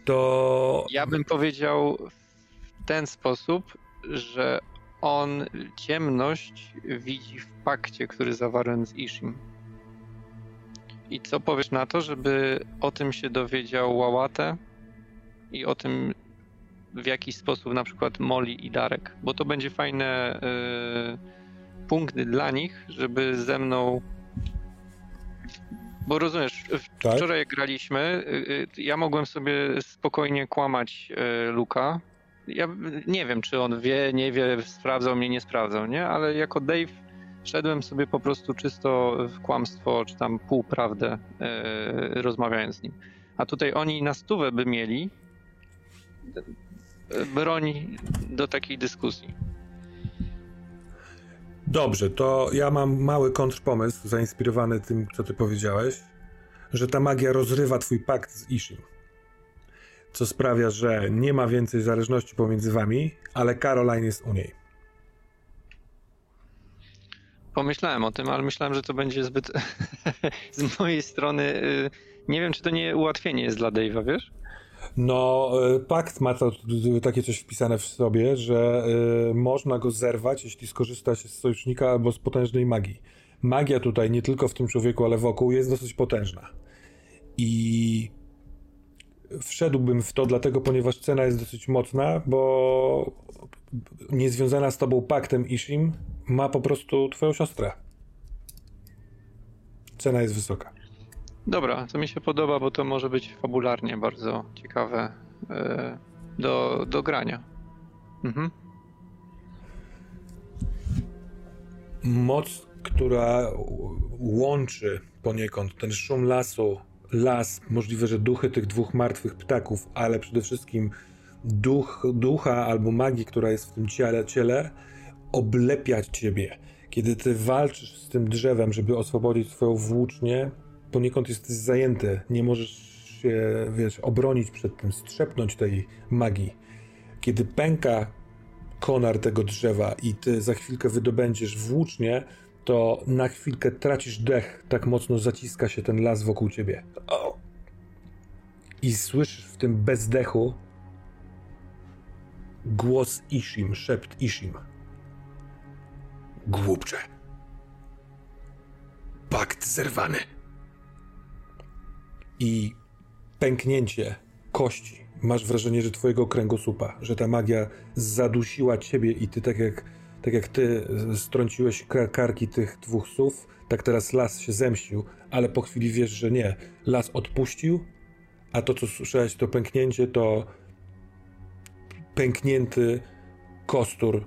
to. Ja bym powiedział w ten sposób, że on ciemność widzi w pakcie, który zawarłem z Ishim. I co powiesz na to, żeby o tym się dowiedział Łałatę i o tym w jakiś sposób na przykład Moli i Darek, bo to będzie fajne y, punkty dla nich, żeby ze mną bo rozumiesz, tak? wczoraj jak graliśmy, y, y, ja mogłem sobie spokojnie kłamać y, Luka. Ja nie wiem, czy on wie, nie wie, sprawdzał mnie, nie sprawdzał, nie? Ale jako Dave szedłem sobie po prostu czysto w kłamstwo, czy tam półprawdę, rozmawiając z nim. A tutaj oni na stówę by mieli broń do takiej dyskusji. Dobrze, to ja mam mały kontrpomysł zainspirowany tym, co ty powiedziałeś, że ta magia rozrywa twój pakt z Ishim. Co sprawia, że nie ma więcej zależności pomiędzy wami, ale Caroline jest u niej. Pomyślałem o tym, ale myślałem, że to będzie zbyt <laughs> z mojej strony. Y, nie wiem, czy to nie ułatwienie jest dla Dave'a, wiesz? No, e, pakt ma to, takie coś wpisane w sobie, że y, można go zerwać, jeśli skorzysta się z sojusznika albo z potężnej magii. Magia tutaj, nie tylko w tym człowieku, ale wokół, jest dosyć potężna. I wszedłbym w to dlatego, ponieważ cena jest dosyć mocna, bo niezwiązana z tobą paktem Ishim ma po prostu twoją siostrę. Cena jest wysoka. Dobra, to mi się podoba, bo to może być fabularnie bardzo ciekawe e, do, do grania. Mhm. Moc, która łączy poniekąd ten szum lasu, las, możliwe, że duchy tych dwóch martwych ptaków, ale przede wszystkim duch, ducha albo magii, która jest w tym ciele, ciele oblepiać ciebie. Kiedy ty walczysz z tym drzewem, żeby oswobodzić swoją włócznię, poniekąd jesteś zajęty, nie możesz się, wiesz, obronić przed tym, strzepnąć tej magii. Kiedy pęka konar tego drzewa i ty za chwilkę wydobędziesz włócznie, to na chwilkę tracisz dech, tak mocno zaciska się ten las wokół ciebie. O! I słyszysz w tym bezdechu głos Ishim, szept Ishim. Głupcze. Pakt zerwany i pęknięcie kości. Masz wrażenie, że twojego kręgosłupa, że ta magia zadusiła ciebie i ty tak jak, tak jak ty strąciłeś karki tych dwóch słów, tak teraz las się zemścił, ale po chwili wiesz, że nie. Las odpuścił, a to, co słyszałeś, to pęknięcie, to pęknięty kostur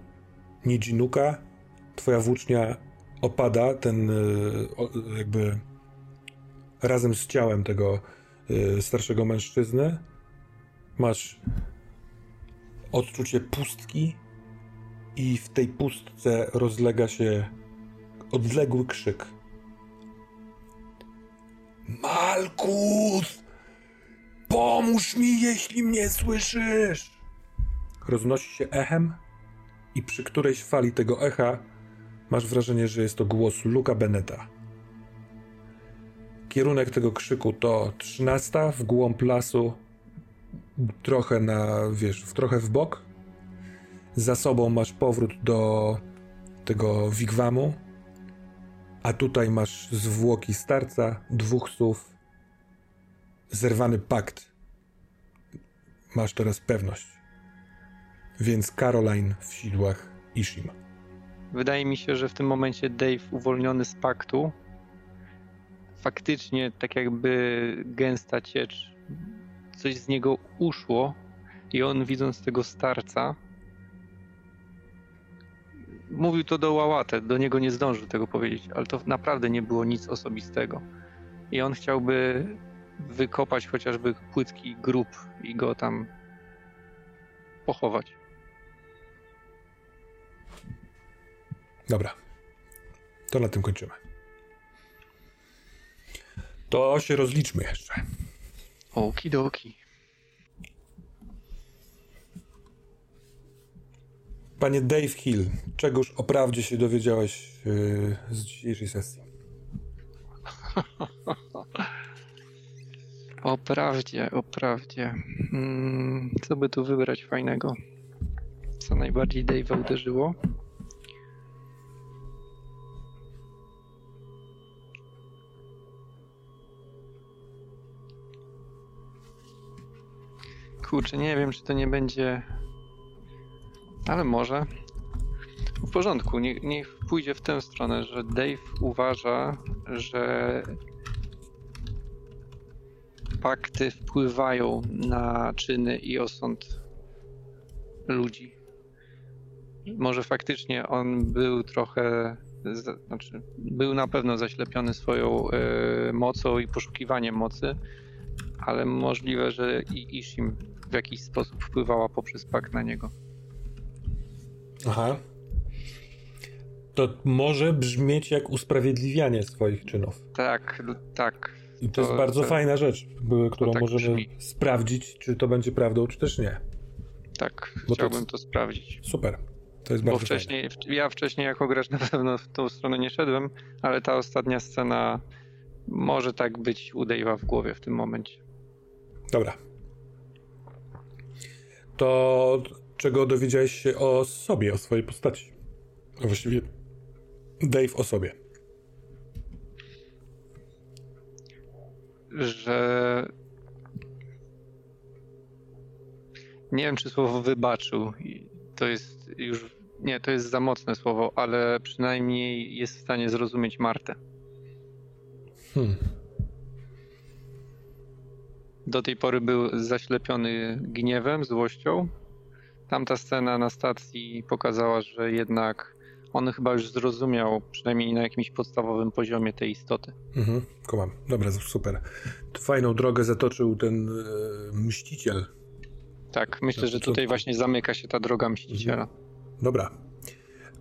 Nijinuka. Twoja włócznia opada, ten e, jakby razem z ciałem tego y, starszego mężczyzny. Masz odczucie pustki i w tej pustce rozlega się odległy krzyk. Malkus! Pomóż mi, jeśli mnie słyszysz! Roznosi się echem i przy którejś fali tego echa masz wrażenie, że jest to głos Luka Beneta. Kierunek tego krzyku to 13 w głąb lasu, trochę na, wiesz, trochę w bok. Za sobą masz powrót do tego wigwamu, a tutaj masz zwłoki starca, dwóch słów, zerwany pakt. Masz teraz pewność. Więc Caroline w sidłach Ishim. Wydaje mi się, że w tym momencie Dave uwolniony z paktu faktycznie tak jakby gęsta ciecz, coś z niego uszło i on widząc tego starca mówił to do Łałatę, do niego nie zdążył tego powiedzieć, ale to naprawdę nie było nic osobistego. I on chciałby wykopać chociażby płytki grób i go tam pochować. Dobra. To na tym kończymy. To się rozliczmy jeszcze. Okidoki. Panie Dave Hill, czegoż o prawdzie się dowiedziałeś yy, z dzisiejszej sesji? <laughs> o prawdzie, o prawdzie. Hmm, co by tu wybrać fajnego? Co najbardziej Dave'a uderzyło? Kurczę, nie wiem, czy to nie będzie. Ale może. W porządku, niech, niech pójdzie w tę stronę, że Dave uważa, że pakty wpływają na czyny i osąd ludzi. Może faktycznie on był trochę, znaczy był na pewno zaślepiony swoją y, mocą i poszukiwaniem mocy, ale możliwe, że i Ishim w jakiś sposób wpływała poprzez pakt na niego. Aha. To może brzmieć jak usprawiedliwianie swoich czynów. Tak, tak. I to, to jest bardzo to, fajna rzecz, którą tak możemy brzmi. sprawdzić, czy to będzie prawdą, czy też nie. Tak, Bo chciałbym to, to, sprawdzić. Super. To jest bardzo Bo wcześniej, fajne. ja wcześniej jako gracz na pewno w tą stronę nie szedłem, ale ta ostatnia scena może tak być u Dave'a w głowie w tym momencie. Dobra, to czego dowiedziałeś się o sobie, o swojej postaci. A właściwie Dave o sobie. Że nie wiem, czy słowo wybaczył. To jest już. Nie, to jest za mocne słowo, ale przynajmniej jest w stanie zrozumieć Martę. Hmm. Do tej pory był zaślepiony gniewem, złością. Tamta scena na stacji pokazała, że jednak on chyba już zrozumiał, przynajmniej na jakimś podstawowym poziomie tej istoty. Mhm, kumam. Dobra, super. Fajną drogę zatoczył ten e, mściciel. Tak, myślę, że tutaj właśnie zamyka się ta droga mściciela. Mhm. Dobra.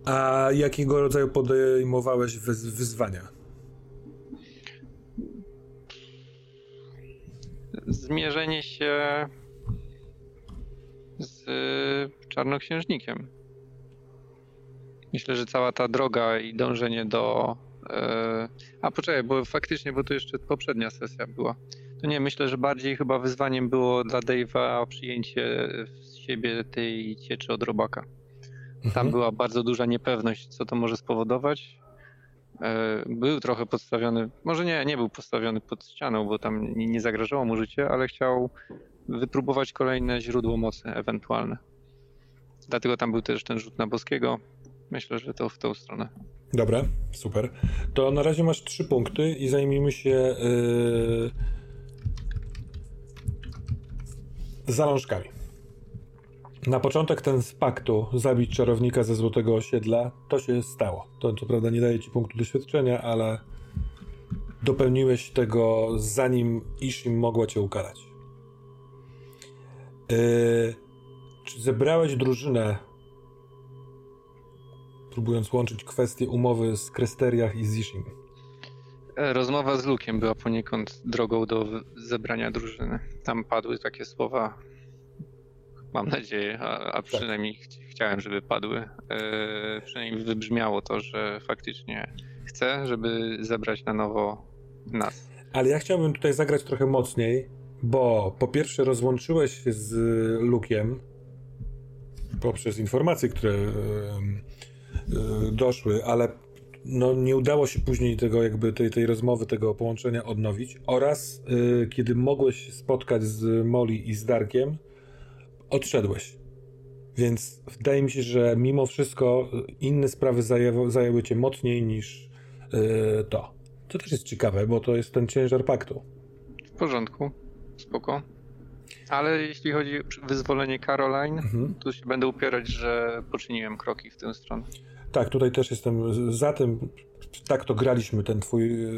A jakiego rodzaju podejmowałeś wyzwania? Zmierzenie się z czarnoksiężnikiem. Myślę, że cała ta droga i dążenie do. E, a poczekaj, bo faktycznie, bo to jeszcze poprzednia sesja była. To nie, myślę, że bardziej chyba wyzwaniem było dla Dave'a przyjęcie z siebie tej cieczy od robaka. Tam mhm. była bardzo duża niepewność, co to może spowodować. E, był trochę podstawiony, może nie, nie był postawiony pod ścianą, bo tam nie zagrażało mu życie, ale chciał wypróbować kolejne źródło mocy ewentualne. Dlatego tam był też ten rzut na boskiego. Myślę, że to w tą stronę. Dobra, super. To na razie masz trzy punkty i zajmijmy się yy... zalążkami. Na początek ten z paktu zabić czarownika ze Złotego Osiedla, to się stało. To co prawda nie daje ci punktu doświadczenia, ale dopełniłeś tego zanim Ishim mogła cię ukarać. Yy, czy zebrałeś drużynę, próbując łączyć kwestie umowy z Kresteriach i z Ishim? E, rozmowa z Lukiem była poniekąd drogą do zebrania drużyny. Tam padły takie słowa mam nadzieję, a, a tak. przynajmniej ch chciałem, żeby padły. E, przynajmniej wybrzmiało to, że faktycznie chcę, żeby zebrać na nowo nas. Ale ja chciałbym tutaj zagrać trochę mocniej, bo po pierwsze rozłączyłeś się z Lukiem poprzez informacje, które e, e, doszły, ale no, nie udało się później tego jakby tej, tej rozmowy, tego połączenia odnowić oraz e, kiedy mogłeś spotkać z Molly i z Darkiem, odszedłeś. Więc wydaje mi się, że mimo wszystko inne sprawy zajęły, zajęły cię mocniej niż yy, to. To też jest ciekawe, bo to jest ten ciężar paktu. W porządku, spoko. Ale jeśli chodzi o wyzwolenie Caroline, mhm. to się będę upierać, że poczyniłem kroki w tę stronę. Tak, tutaj też jestem za tym. Tak to graliśmy, ten twój e,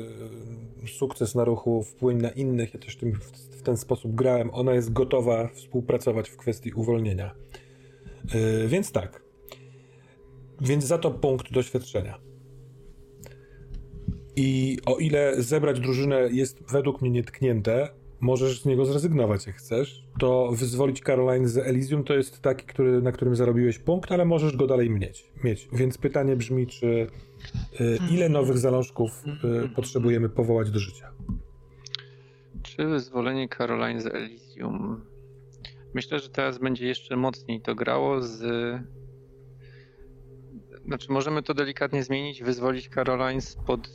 sukces na ruchu wpłynie na innych. Ja też tym ten sposób grałem, ona jest gotowa współpracować w kwestii uwolnienia. Yy, więc tak. Więc za to punkt doświadczenia. I o ile zebrać drużynę jest według mnie nietknięte, możesz z niego zrezygnować jak chcesz, to wyzwolić Caroline z Elysium to jest taki, który, na którym zarobiłeś punkt, ale możesz go dalej mieć. mieć. Więc pytanie brzmi, czy ile nowych zalążków y, potrzebujemy powołać do życia? Czy wyzwolenie Caroline z Elysium? Myślę, że teraz będzie jeszcze mocniej to grało z. Znaczy, możemy to delikatnie zmienić, wyzwolić Caroline spod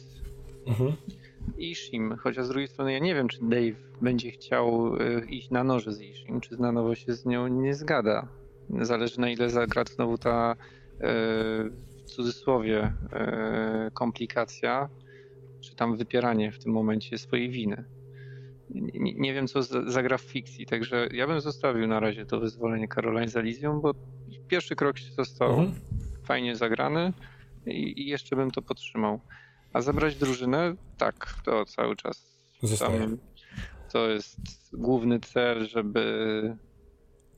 mhm. Ishim, chociaż z drugiej strony ja nie wiem, czy Dave będzie chciał e, iść na noże z Ishim, czy na nowo się z nią nie zgada. Zależy na ile zagra znowu ta e, w cudzysłowie e, komplikacja, czy tam wypieranie w tym momencie swojej winy. Nie, nie wiem, co zagra w fikcji, także ja bym zostawił na razie to wyzwolenie Caroline z Elysium, bo pierwszy krok się został mhm. fajnie zagrany i, i jeszcze bym to podtrzymał. A zabrać drużynę? Tak, to cały czas. To jest główny cel, żeby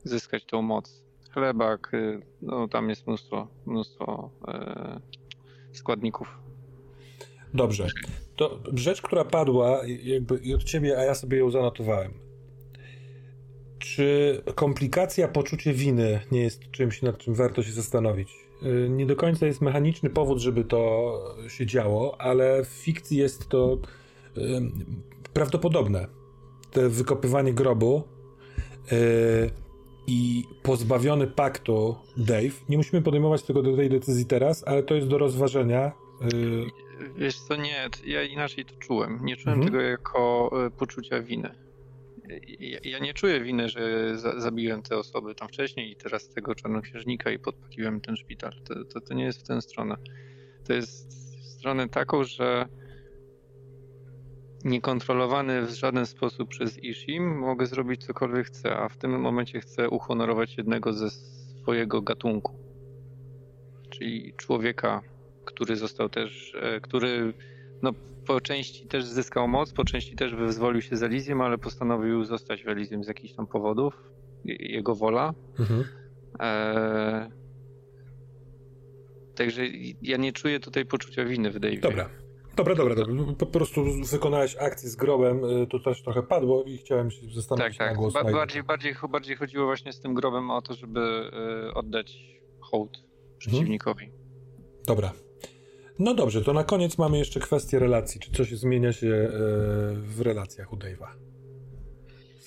zyskać tą moc. Chlebak, y, no tam jest mnóstwo, mnóstwo e, składników. Dobrze. To rzecz, która padła jakby od ciebie, a ja sobie ją zanotowałem. Czy komplikacja, poczucie winy nie jest czymś, nad czym warto się zastanowić? Y, nie do końca jest mechaniczny powód, żeby to się działo, ale w fikcji jest to prawdopodobne. To wykopywanie grobu y, i pozbawiony paktu Dave. Nie musimy podejmować tego do tej decyzji teraz, ale to jest do rozważenia. Wiesz co, nie, ja inaczej to czułem. Nie czułem mhm. tego jako poczucia winy ja, ja, nie czuję winy, że za, zabiłem te osoby tam wcześniej i teraz tego czarnoksiężnika i podpaliłem ten szpital. To, to, to nie jest w tę stronę. To jest w stronę taką, że niekontrolowany w żaden sposób przez Ishim mogę zrobić cokolwiek chcę, a w tym momencie chcę uhonorować jednego ze swojego gatunku. Czyli człowieka, który został też, e, który no, po części też zyskał moc, po części też wyzwolił się z Elysium, ale postanowił zostać w Elysium z jakichś tam powodów. Jego wola. Mhm. E... Także ja nie czuję tutaj poczucia winy w Dave'ie. Dobra. Dobra, dobra, dobra. Po prostu wykonałeś akcję z grobem, y, to też trochę padło i chciałem się zastanowić tak, tak. na głos. Ba bardziej, bardziej, bardziej chodziło właśnie z tym grobem o to, żeby y, oddać hołd przeciwnikowi. Mhm. Dobra, no dobrze, to na koniec mamy jeszcze kwestię relacji. Czy coś zmienia się e, w relacjach u Dave'a?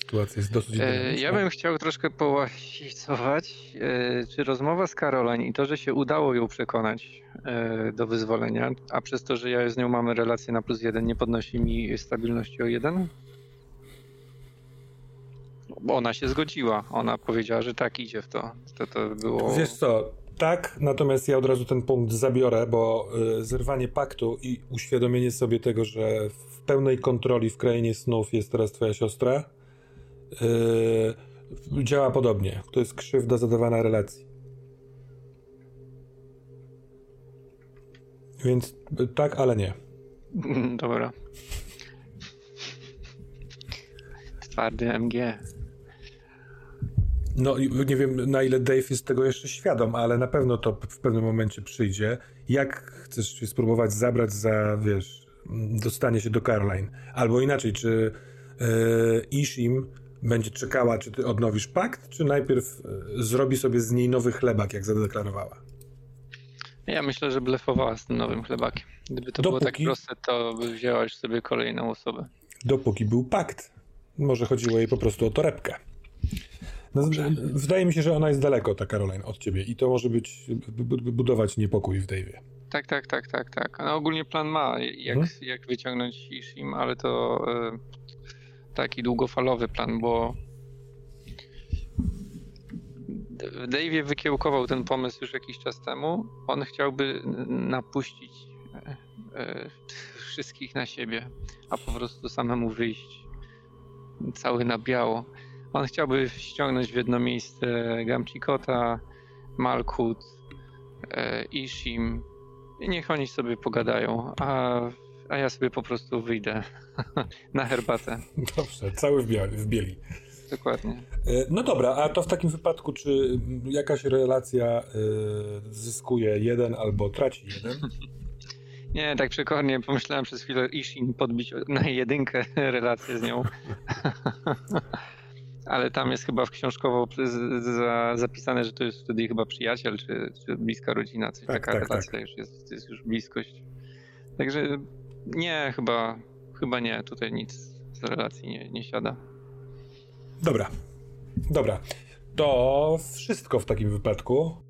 Sytuacja jest dosyć e, Ja bym chciał troszkę połasicować, e, czy rozmowa z Caroline i to, że się udało ją przekonać e, do wyzwolenia, a przez to, że ja z nią mamy relację na plus jeden, nie podnosi mi stabilności o jeden? Bo ona się zgodziła. Ona powiedziała, że tak idzie w to. To, to było... Wiesz co, tak, natomiast ja od razu ten punkt zabiorę, bo y, zerwanie paktu i uświadomienie sobie tego, że w pełnej kontroli w krainie snów jest teraz twoja siostra, y, działa podobnie. To jest krzywda zadawana relacji. Więc tak, ale nie. <laughs> Dobra. Twardy MG. No nie wiem na ile Dave jest tego jeszcze świadom, ale na pewno to w pewnym momencie przyjdzie. Jak chcesz się spróbować zabrać za, wiesz, dostanie się do Caroline? Albo inaczej, czy yy, Ishim będzie czekała, czy ty odnowisz pakt, czy najpierw yy, zrobi sobie z niej nowy chlebak, jak zadeklarowała? Ja myślę, że blefowała z tym nowym chlebakiem. Gdyby to Dopóki... było tak proste, to by wzięła już sobie kolejną osobę. Dopóki był pakt. Może chodziło jej po prostu o torebkę. No, wydaje mi się, że ona jest daleko, ta Caroline, od ciebie i to może być, budować niepokój w Dave'ie. Tak, tak, tak, tak, tak. No ogólnie plan ma, jak, hmm? jak wyciągnąć Ishim, ale to e, taki długofalowy plan, bo Dave'ie wykiełkował ten pomysł już jakiś czas temu. On chciałby napuścić e, e, wszystkich na siebie, a po prostu samemu wyjść cały na biało. On chciałby ściągnąć w jedno miejsce Gamchikota, Malkut, e, Ishim i niech oni sobie pogadają, a, a ja sobie po prostu wyjdę <laughs> na herbatę. Dobrze, cały w, biali, w bieli. Dokładnie. E, no dobra, a to w takim wypadku, czy jakaś relacja y, zyskuje jeden albo traci jeden? <laughs> Nie, tak przekornie pomyślałem przez chwilę Ishin podbić na jedynkę <laughs> relację z nią. ale tam jest chyba w książkowo za, zapisane, że to jest wtedy chyba przyjaciel, czy, czy bliska rodzina, coś tak, taka tak, relacja tak. już jest, jest już bliskość. Także nie, chyba, chyba nie, tutaj nic z relacji nie, nie siada. Dobra, dobra. To wszystko w takim wypadku.